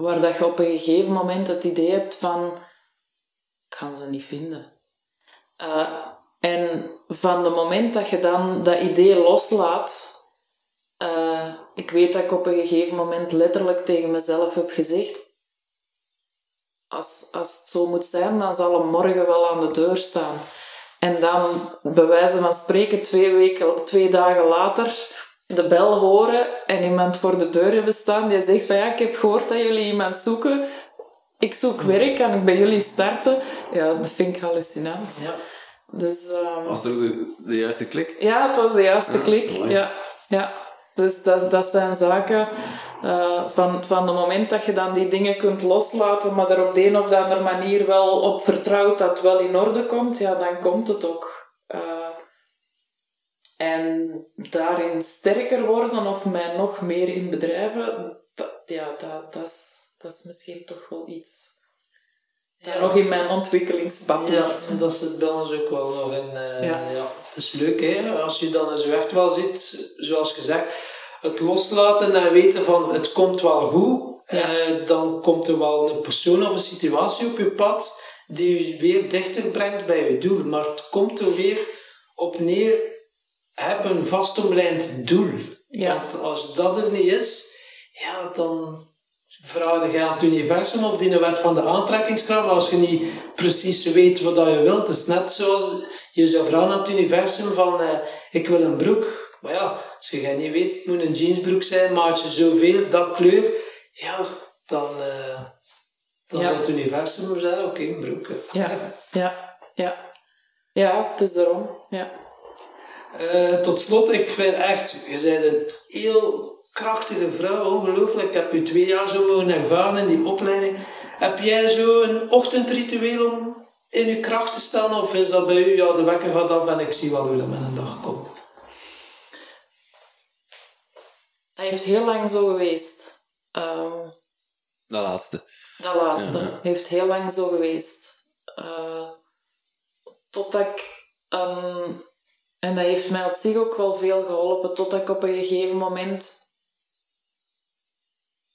waar dat je op een gegeven moment het idee hebt van ik kan ze niet vinden. Uh, en van het moment dat je dan dat idee loslaat, uh, ik weet dat ik op een gegeven moment letterlijk tegen mezelf heb gezegd, als, als het zo moet zijn, dan zal hem morgen wel aan de deur staan. En dan, bij wijze van spreken, twee, weken, twee dagen later, de bel horen en iemand voor de deur hebben staan die zegt van ja, ik heb gehoord dat jullie iemand zoeken. Ik zoek werk, kan ik bij jullie starten? Ja, dat vind ik hallucinant. Ja. Dus, um, was er de, de, juiste klik? Ja, het was de juiste klik. Ja, ja. Dus dat, dat zijn zaken uh, van, van het moment dat je dan die dingen kunt loslaten, maar er op de een of andere manier wel op vertrouwt dat het wel in orde komt, ja, dan komt het ook. Uh, en daarin sterker worden of mij nog meer in bedrijven, dat, ja, dat, dat, is, dat is misschien toch wel iets ja. nog in mijn ontwikkelingspad Ja, dat zit bij ons ook wel nog in. Uh, ja. ja. Het is leuk hè, als je dan zo echt wel zit, zoals gezegd, het loslaten en weten van het komt wel goed, uh, dan komt er wel een persoon of een situatie op je pad die je weer dichter brengt bij je doel. Maar het komt er weer op neer heb een vastomlijnd doel. Ja. Want als dat er niet is, ja, dan vraag je aan het universum of die wet van de aantrekkingskracht. Maar als je niet precies weet wat je wilt, is net zoals je zou vragen aan het universum van eh, ik wil een broek. Maar ja, als je niet weet, moet een jeansbroek zijn, maatje zoveel, dat kleur. Ja, dan, uh, dan ja. zal het universum zeggen, oké, een broek. Ja, ja, ja. Ja, het is daarom, ja. Uh, tot slot, ik vind echt, je bent een heel krachtige vrouw, ongelooflijk. Ik heb je twee jaar zo mogen ervaren in die opleiding. Heb jij zo een ochtendritueel om in je kracht te staan? Of is dat bij u, ja, de wekker gaat af en ik zie wel hoe dat met een dag komt? Hij heeft heel lang zo geweest. Ehm, Dat laatste. dat laatste. Ja. Heeft heel lang zo geweest. Eh, totdat ik... een- en dat heeft mij op zich ook wel veel geholpen. Totdat ik op een gegeven moment...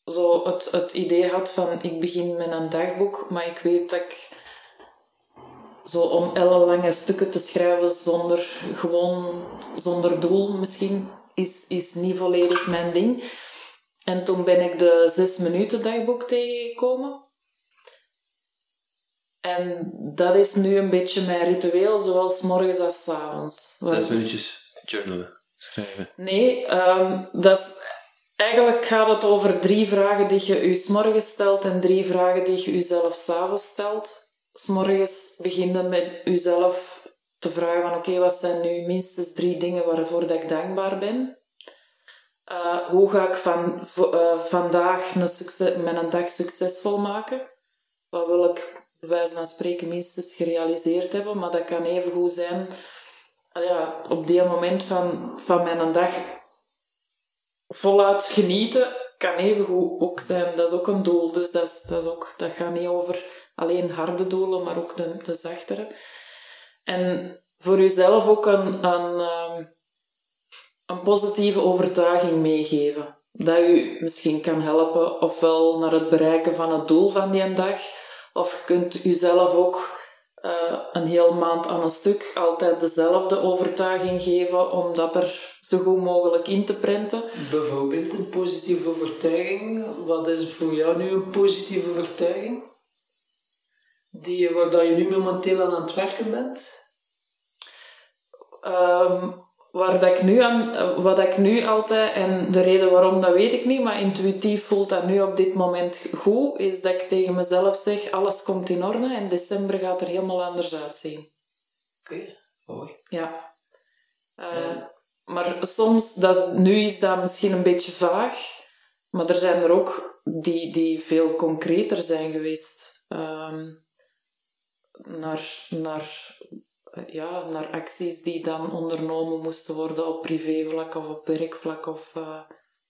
Zo het, het idee had van... Ik begin met een dagboek, maar ik weet dat ik... Zo om ellenlange stukken te schrijven zonder... Gewoon zonder doel misschien... Is, is niet volledig mijn ding. En toen ben ik de zes minuten dagboek tegengekomen. En dat is nu een beetje mijn ritueel, zowel 's morgens als 's avonds. Zes minuutjes journalen, schrijven. Nee, ehm, dat is, eigenlijk gaat het over drie vragen die je je 's morgens stelt en drie vragen die je jezelf s'avonds stelt. 's morgens begin je met jezelf te vragen van oké, wat zijn nu minstens drie dingen waarvoor dat ik dankbaar ben? Eh, hoe ga ik van, eh, vandaag een succes, mijn dag succesvol maken? Wat wil ik wijze van spreken minstens gerealiseerd hebben? Maar dat kan even goed zijn ja, op die moment van, van mijn dag voluit genieten kan even goed ook zijn. Dat is ook een doel. Dus dat, is, dat, is ook, dat gaat niet over alleen harde doelen, maar ook de, de zachtere. En voor jezelf ook een, een, ehm, een positieve overtuiging meegeven. Dat u misschien kan helpen, ofwel naar het bereiken van het doel van die dag, of je kunt jezelf ook eh, een heel maand aan een stuk altijd dezelfde overtuiging geven, om dat er zo goed mogelijk in te prenten. Bijvoorbeeld een positieve overtuiging. Wat is voor jou nu een positieve overtuiging? Die, je- waar dat je nu momenteel aan aan het werken bent? Ehm, waar dat ik nu aan, wat ik nu altijd, en de reden waarom, dat weet ik niet, maar intuïtief voelt dat nu op dit moment goed, is dat ik tegen mezelf zeg, alles komt in orde en december gaat er helemaal anders uitzien. Oké, mooi. Ja. Eh, Maar soms, dat, nu is dat misschien een beetje vaag, maar er zijn er ook die, die veel concreter zijn geweest. Ehm, naar, naar, ja, naar acties die dan ondernomen moesten worden op privévlak of op werkvlak. Of, eh,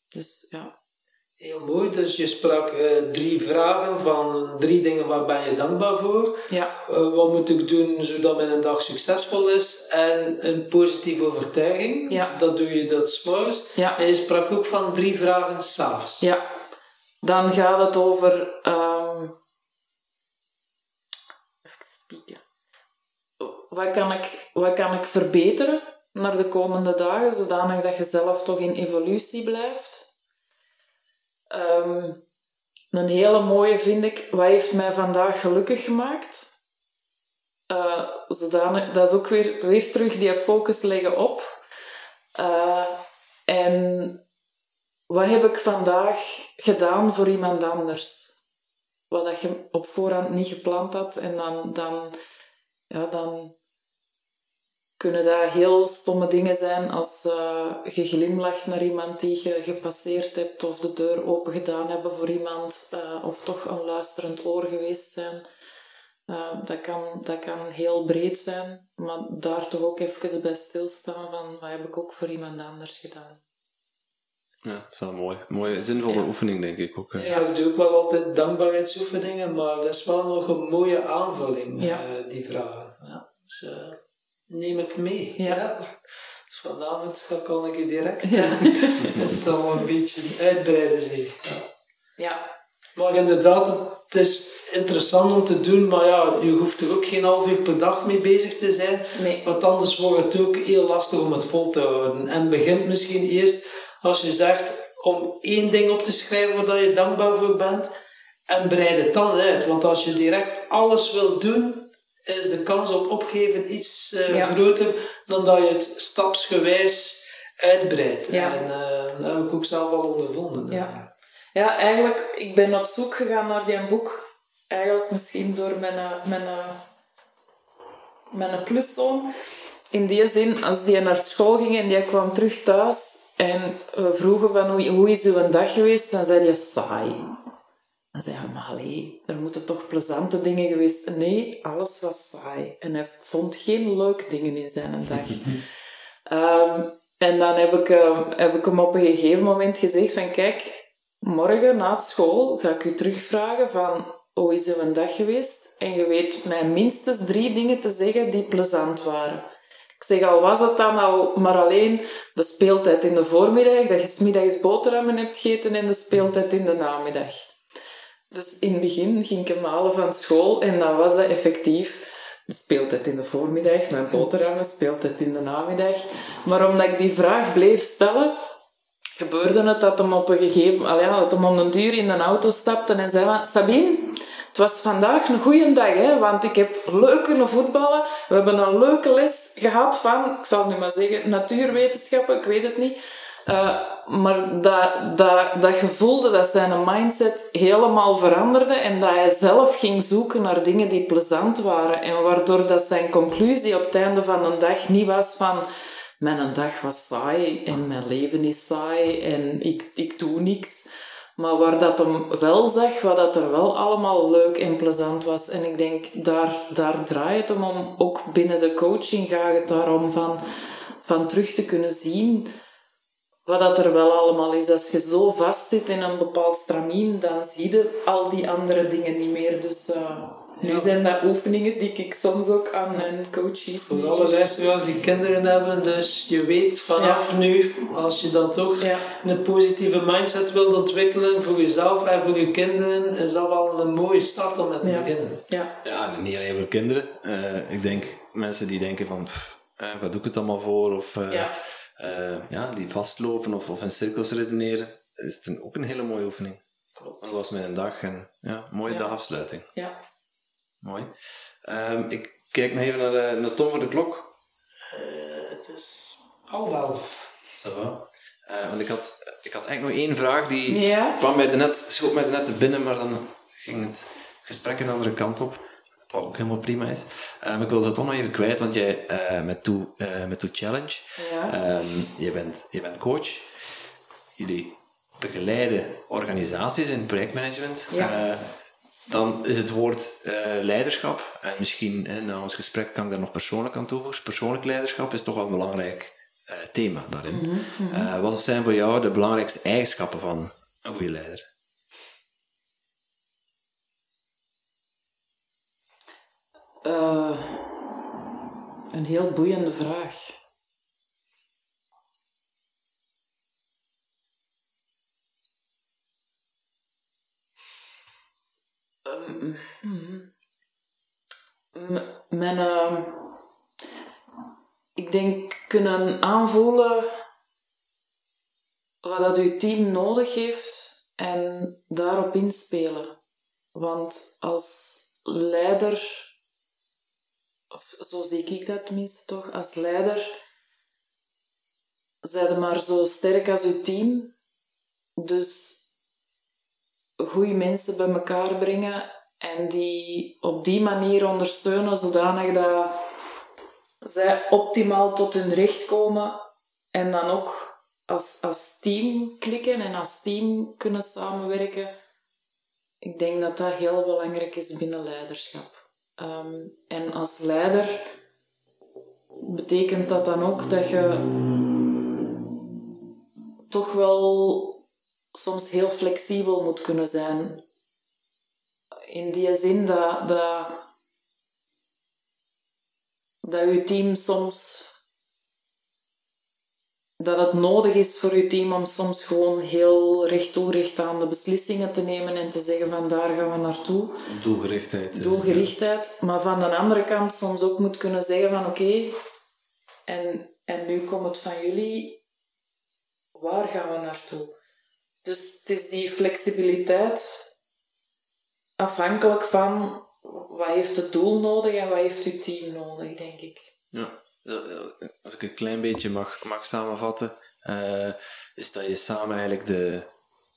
dus ja. Heel mooi, dus je sprak eh, drie vragen van drie dingen waar ben je dankbaar voor. Ja, Eh, wat moet ik doen zodat mijn dag succesvol is? En een positieve overtuiging. Ja. Dat doe je dat 's morgens. Ja. En je sprak ook van drie vragen s'avonds. ja. Dan gaat het over... ehm, even spieken. Wat kan, ik, wat kan ik verbeteren naar de komende dagen, zodanig dat je zelf toch in evolutie blijft? Ehm, een hele mooie vind ik, wat heeft mij vandaag gelukkig gemaakt? Eh, zodanig, dat is ook weer, weer terug die focus leggen op. Eh, en wat heb ik vandaag gedaan voor iemand anders? Wat dat je op voorhand niet gepland had. En dan, dan, ja, dan kunnen dat heel stomme dingen zijn als eh, je glimlacht naar iemand die je gepasseerd hebt of de deur open gedaan hebben voor iemand eh, of toch een luisterend oor geweest zijn. Eh, dat, kan, dat kan heel breed zijn, maar daar toch ook even bij stilstaan van wat heb ik ook voor iemand anders gedaan. Ja, dat is wel mooi. Mooie, zinvolle Ja. oefening, denk ik ook. hè. Ja, ik doe ook wel altijd dankbaarheidsoefeningen, maar dat is wel nog een mooie aanvulling, Ja. eh, die vragen. Ja, dus eh, neem ik mee. Ja. Dus vanavond ga ik al een keer direct eh, het al een beetje uitbreiden. Zeg. Ja. Ja, Maar inderdaad, het is interessant om te doen, maar ja, je hoeft er ook geen half uur per dag mee bezig te zijn. nee. Want anders wordt het ook heel lastig om het vol te houden. En begint misschien eerst als je zegt om één ding op te schrijven waar je dankbaar voor bent. En breid het dan uit. Want als je direct alles wilt doen, is de kans op opgeven iets eh, Ja. groter dan dat je het stapsgewijs uitbreidt. Ja. En eh, dat heb ik ook zelf al ondervonden. Ja. Ja, eigenlijk, ik ben op zoek gegaan naar die boek. Eigenlijk misschien door mijn, eh, mijn, mijn pluszoon. In die zin, als die naar school ging en die kwam terug thuis en we vroegen van hoe, hoe is uw dag geweest, dan zei hij saai. Dan zei hij, maar allee, er moeten toch plezante dingen geweest. Nee, alles was saai. En hij vond geen leuke dingen in zijn dag. [laughs] Ehm, En dan heb ik, eh, heb ik hem op een gegeven moment gezegd van kijk, morgen na school ga ik u terugvragen van hoe is uw dag geweest? En je weet mij minstens drie dingen te zeggen die plezant waren. Ik zeg al, was het dan al maar alleen de speeltijd in de voormiddag, dat je smiddags boterhammen hebt gegeten en de speeltijd in de namiddag. Dus in het begin ging ik hem halen van school en dan was dat effectief de speeltijd in de voormiddag, mijn boterhammen, speeltijd in de namiddag. Maar omdat ik die vraag bleef stellen, gebeurde het dat hem op een gegeven moment, dat hem om een duur in een auto stapte en zei van, Sabine, het was vandaag een goede dag, hè, want ik heb leuk kunnen voetballen. We hebben een leuke les gehad van, ik zal het nu maar zeggen, natuurwetenschappen, ik weet het niet. Uh, maar dat, dat, dat je voelde dat zijn mindset helemaal veranderde en dat hij zelf ging zoeken naar dingen die plezant waren. En waardoor dat zijn conclusie op het einde van de dag niet was van mijn dag was saai en mijn leven is saai en ik, ik doe niks. Maar waar dat hem wel zag, wat dat er wel allemaal leuk en plezant was. En ik denk, daar, daar draait het om. Ook binnen de coaching gaat het daarom van, van terug te kunnen zien wat dat er wel allemaal is. Als je zo vast zit in een bepaald stramien, dan zie je al die andere dingen niet meer. Dus uh, nu zijn dat oefeningen die ik soms ook aan mijn coaches Voor alle luisteraars die kinderen hebben, dus je weet vanaf nu, als je dan toch een positieve mindset wilt ontwikkelen voor jezelf en voor je kinderen, is dat wel een mooie start om met te beginnen. Ja. ja, niet alleen voor kinderen. Uh, ik denk mensen die denken van, pff, uh, wat doe ik het allemaal voor? Of, ja uh, ja, die vastlopen of, of in cirkels redeneren, is het een, ook een hele mooie oefening. Klopt. Dat was mijn dag en ja, mooie ja. dagafsluiting. Ja. Mooi. Um, ik kijk nog even naar, de, naar Tom voor de klok. Uh, het is half elf. Ça va. Uh, want ik had, ik had eigenlijk nog één vraag die ja. kwam mij net, schoot mij net te binnen, maar dan ging het gesprek een andere kant op. Wat ook helemaal prima is. Um, ik wil ze toch nog even kwijt, want jij uh, met Toe uh, met Challenge, ja. um, je, bent, je bent coach. Jullie begeleiden organisaties in projectmanagement. Ja. Uh, dan is het woord leiderschap, en misschien na ons gesprek kan ik daar nog persoonlijk aan toevoegen. Persoonlijk leiderschap is toch wel een belangrijk thema daarin. Mm -hmm. wat zijn voor jou de belangrijkste eigenschappen van een goede leider? Uh, een heel boeiende vraag. Mijn, uh, ik denk kunnen aanvoelen wat dat uw team nodig heeft en daarop inspelen. Want als leider of zo zie ik dat tenminste toch, als leider, zijn maar zo sterk als uw team. Dus goede mensen bij elkaar brengen en die op die manier ondersteunen, zodanig dat zij optimaal tot hun recht komen en dan ook als, als team klikken en als team kunnen samenwerken. Ik denk dat dat heel belangrijk is binnen leiderschap. Um, en als leider betekent dat dan ook dat je toch wel soms heel flexibel moet kunnen zijn. In die zin dat, dat, dat je team soms dat het nodig is voor je team om soms gewoon heel recht toe, recht aan de beslissingen te nemen en te zeggen van daar gaan we naartoe. Doelgerichtheid. Doelgerichtheid. Maar van de andere kant soms ook moet kunnen zeggen van oké, en, en nu komt het van jullie, waar gaan we naartoe? Dus het is die flexibiliteit afhankelijk van wat heeft het doel nodig en wat heeft uw team nodig, denk ik. Ja als ik een klein beetje mag, mag samenvatten, uh, is dat je samen eigenlijk de,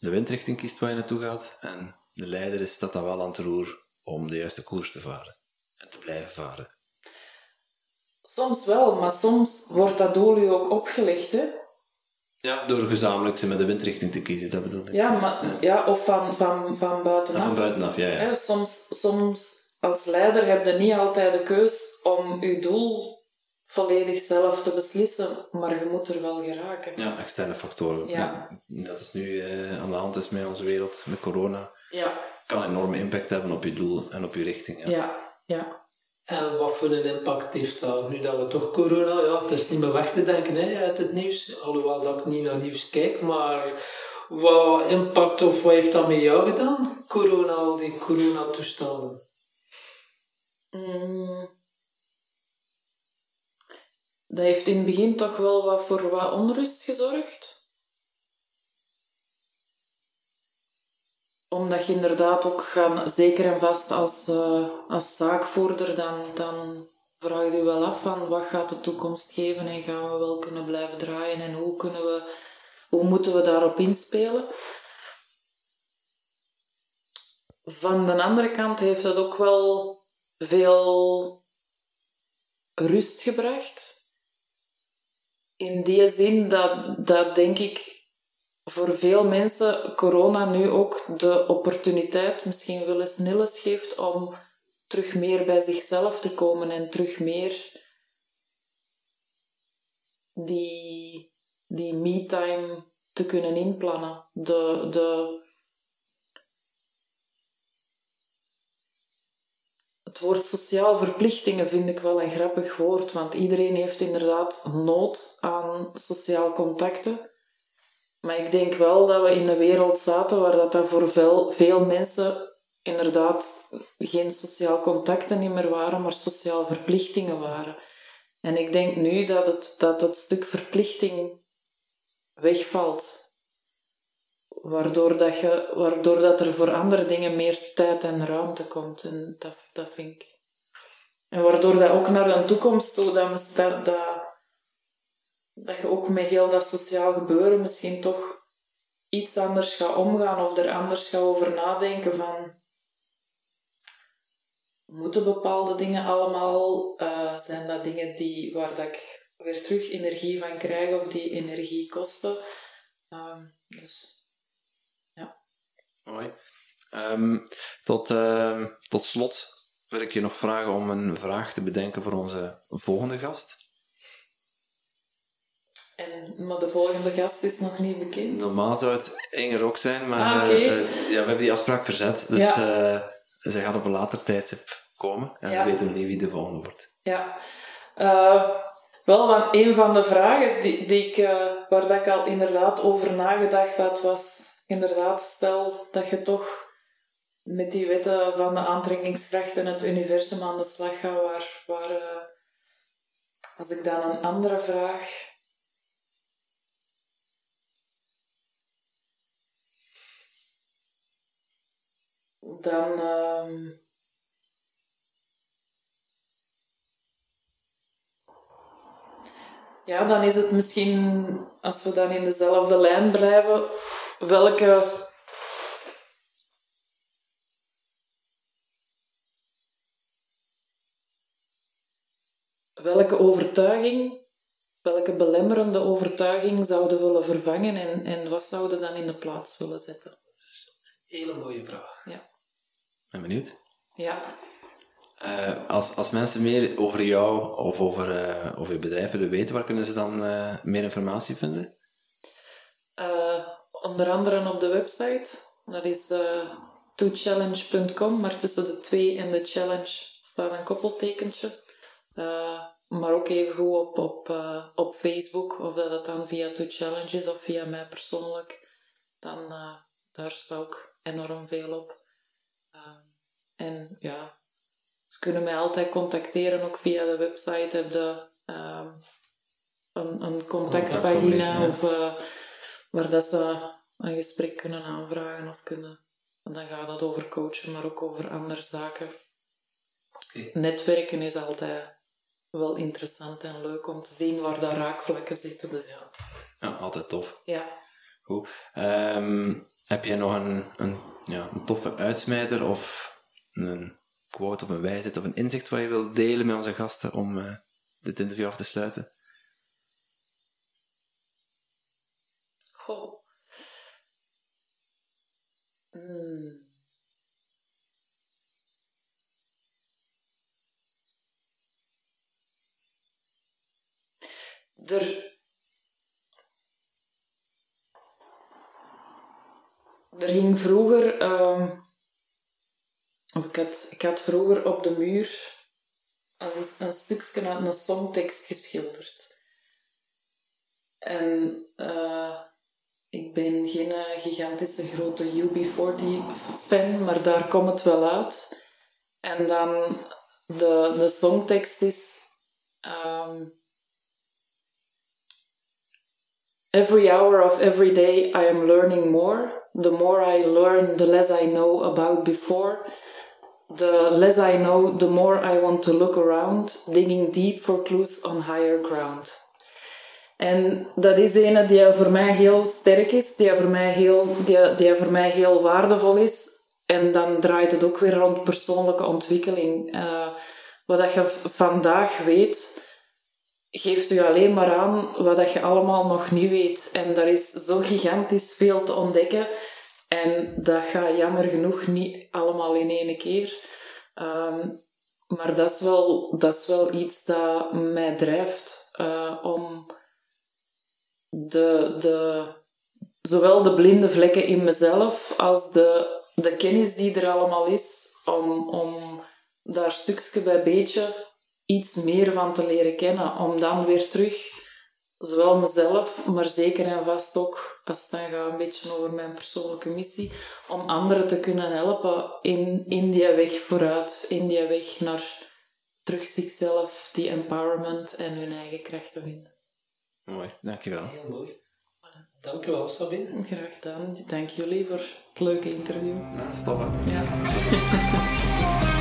de windrichting kiest waar je naartoe gaat. En de leider is dat dan wel aan het roer om de juiste koers te varen en te blijven varen. Soms wel, maar soms wordt dat doel ook opgelegd. Hè? Ja, door gezamenlijk ze met de windrichting te kiezen, dat bedoel ik. Ja, maar, ja of van, van, van buitenaf. van buitenaf, ja. ja. soms, soms als leider heb je niet altijd de keus om je doel volledig zelf te beslissen, maar je moet er wel geraken. Ja, externe factoren. Ja. Dat is nu eh, aan de hand is met onze wereld, met corona. Ja, Kan een enorme impact hebben op je doel en op je richting. Ja. ja, ja. En wat voor een impact heeft dat? Nu dat we toch corona, ja, het is niet meer weg te denken hè, uit het nieuws. Alhoewel dat ik niet naar nieuws kijk, maar wat impact of wat heeft dat met jou gedaan? Corona, al die coronatoestanden. Mm. Dat heeft in het begin toch wel wat voor wat onrust gezorgd. Omdat je inderdaad ook gaan, zeker en vast als, eh, als zaakvoerder, dan, dan vraag je wel af van wat gaat de toekomst geven en gaan we wel kunnen blijven draaien en hoe, kunnen we, hoe moeten we daarop inspelen. Van de andere kant heeft het ook wel veel rust gebracht. In die zin dat, dat denk ik voor veel mensen corona nu ook de opportuniteit, misschien wel eens nilles geeft om terug meer bij zichzelf te komen en terug meer die, die me-time te kunnen inplannen. De, de, het woord sociaal verplichtingen vind ik wel een grappig woord, want iedereen heeft inderdaad nood aan sociaal contacten. Maar ik denk wel dat we in een wereld zaten waar dat, voor veel, veel mensen inderdaad geen sociaal contacten meer waren, maar sociaal verplichtingen waren. En ik denk nu dat het, dat het stuk verplichting wegvalt. Waardoor, dat je, waardoor dat er voor andere dingen meer tijd en ruimte komt. En dat, dat vind ik. En waardoor dat ook naar een toekomst toe, dat, dat, dat, je ook met heel dat sociaal gebeuren misschien toch iets anders gaat omgaan of er anders gaat over nadenken van moeten bepaalde dingen allemaal, uh, zijn dat dingen die, waar dat ik weer terug energie van krijg of die energie kosten. Uh, dus. Mooi. Um, tot, uh, tot slot wil ik je nog vragen om een vraag te bedenken voor onze volgende gast. En, maar de volgende gast is nog niet bekend. Normaal zou het Inger ook zijn, maar ah, okay. uh, ja, we hebben die afspraak verzet. Dus ja. uh, zij gaat op een later tijdstip komen en ja. we weten niet wie de volgende wordt. Ja. Wel, want een van de vragen die, die ik, waar dat ik al inderdaad over nagedacht had, was inderdaad, stel dat je toch met die wetten van de aantrekkingskracht en het universum aan de slag gaat, waar, waar als ik dan een andere vraag dan. Uh, ja, dan is het misschien, als we dan in dezelfde lijn blijven, welke. Welke overtuiging, welke belemmerende overtuiging zouden willen vervangen en, en wat zouden dan in de plaats willen zetten? Hele mooie vraag. Ja ben benieuwd. Ja. Uh, als, als mensen meer over jou of over, uh, over je bedrijf willen weten, waar kunnen ze dan uh, meer informatie vinden? Onder andere op de website. Dat is tochallenge.com, maar tussen de 2 en de challenge staat een koppeltekentje. maar ook even goed op, op, op Facebook, of dat het dan via To Challenge is of via mij persoonlijk. Dan daar staat ook enorm veel op. En ja, ze kunnen mij altijd contacteren, ook via de website heb je uh, een, een contactpagina of uh, waar dat ze een gesprek kunnen aanvragen of kunnen. En dan gaat het over coachen, maar ook over andere zaken. Netwerken is altijd wel interessant en leuk om te zien waar daar raakvlakken zitten. Dus. Ja. ja, altijd tof. Ja. Goed. Um, heb jij nog een, een, ja, een toffe uitsmijter of een quote of een wijsheid of een inzicht wat je wilt delen met onze gasten om uh, dit interview af te sluiten? Goh. Mm. Er, er ging vroeger, ehm, of ik had, ik had vroeger op de muur een, een stukje uit een songtekst geschilderd. En uh, ik ben geen gigantische grote UB40-fan, maar daar komt het wel uit. En dan de, de songtekst is... Um, every hour of every day I am learning more. The more I learn, the less I know about before. The less I know, the more I want to look around, digging deep for clues on higher ground. En dat is een die voor mij heel sterk is, die voor mij heel, die, die voor mij heel waardevol is. En dan draait het ook weer rond persoonlijke ontwikkeling. Uh, wat je vandaag weet, geeft u alleen maar aan wat je allemaal nog niet weet. En daar is zo gigantisch veel te ontdekken. En dat gaat jammer genoeg niet allemaal in één keer. Um, maar dat is, wel, dat is wel iets dat mij drijft uh, om de, de, zowel de blinde vlekken in mezelf als de, de kennis die er allemaal is, om, om daar stukje bij beetje iets meer van te leren kennen. Om dan weer terug, zowel mezelf, maar zeker en vast ook, als het dan gaat een beetje over mijn persoonlijke missie, om anderen te kunnen helpen in, in die weg vooruit, in die weg naar terug zichzelf, die empowerment en hun eigen kracht te vinden. Mooi, dankjewel. Heel mooi. Dankjewel, Sabine. Graag gedaan. Dank jullie voor het leuke interview. Ja, stop. Ja. [laughs]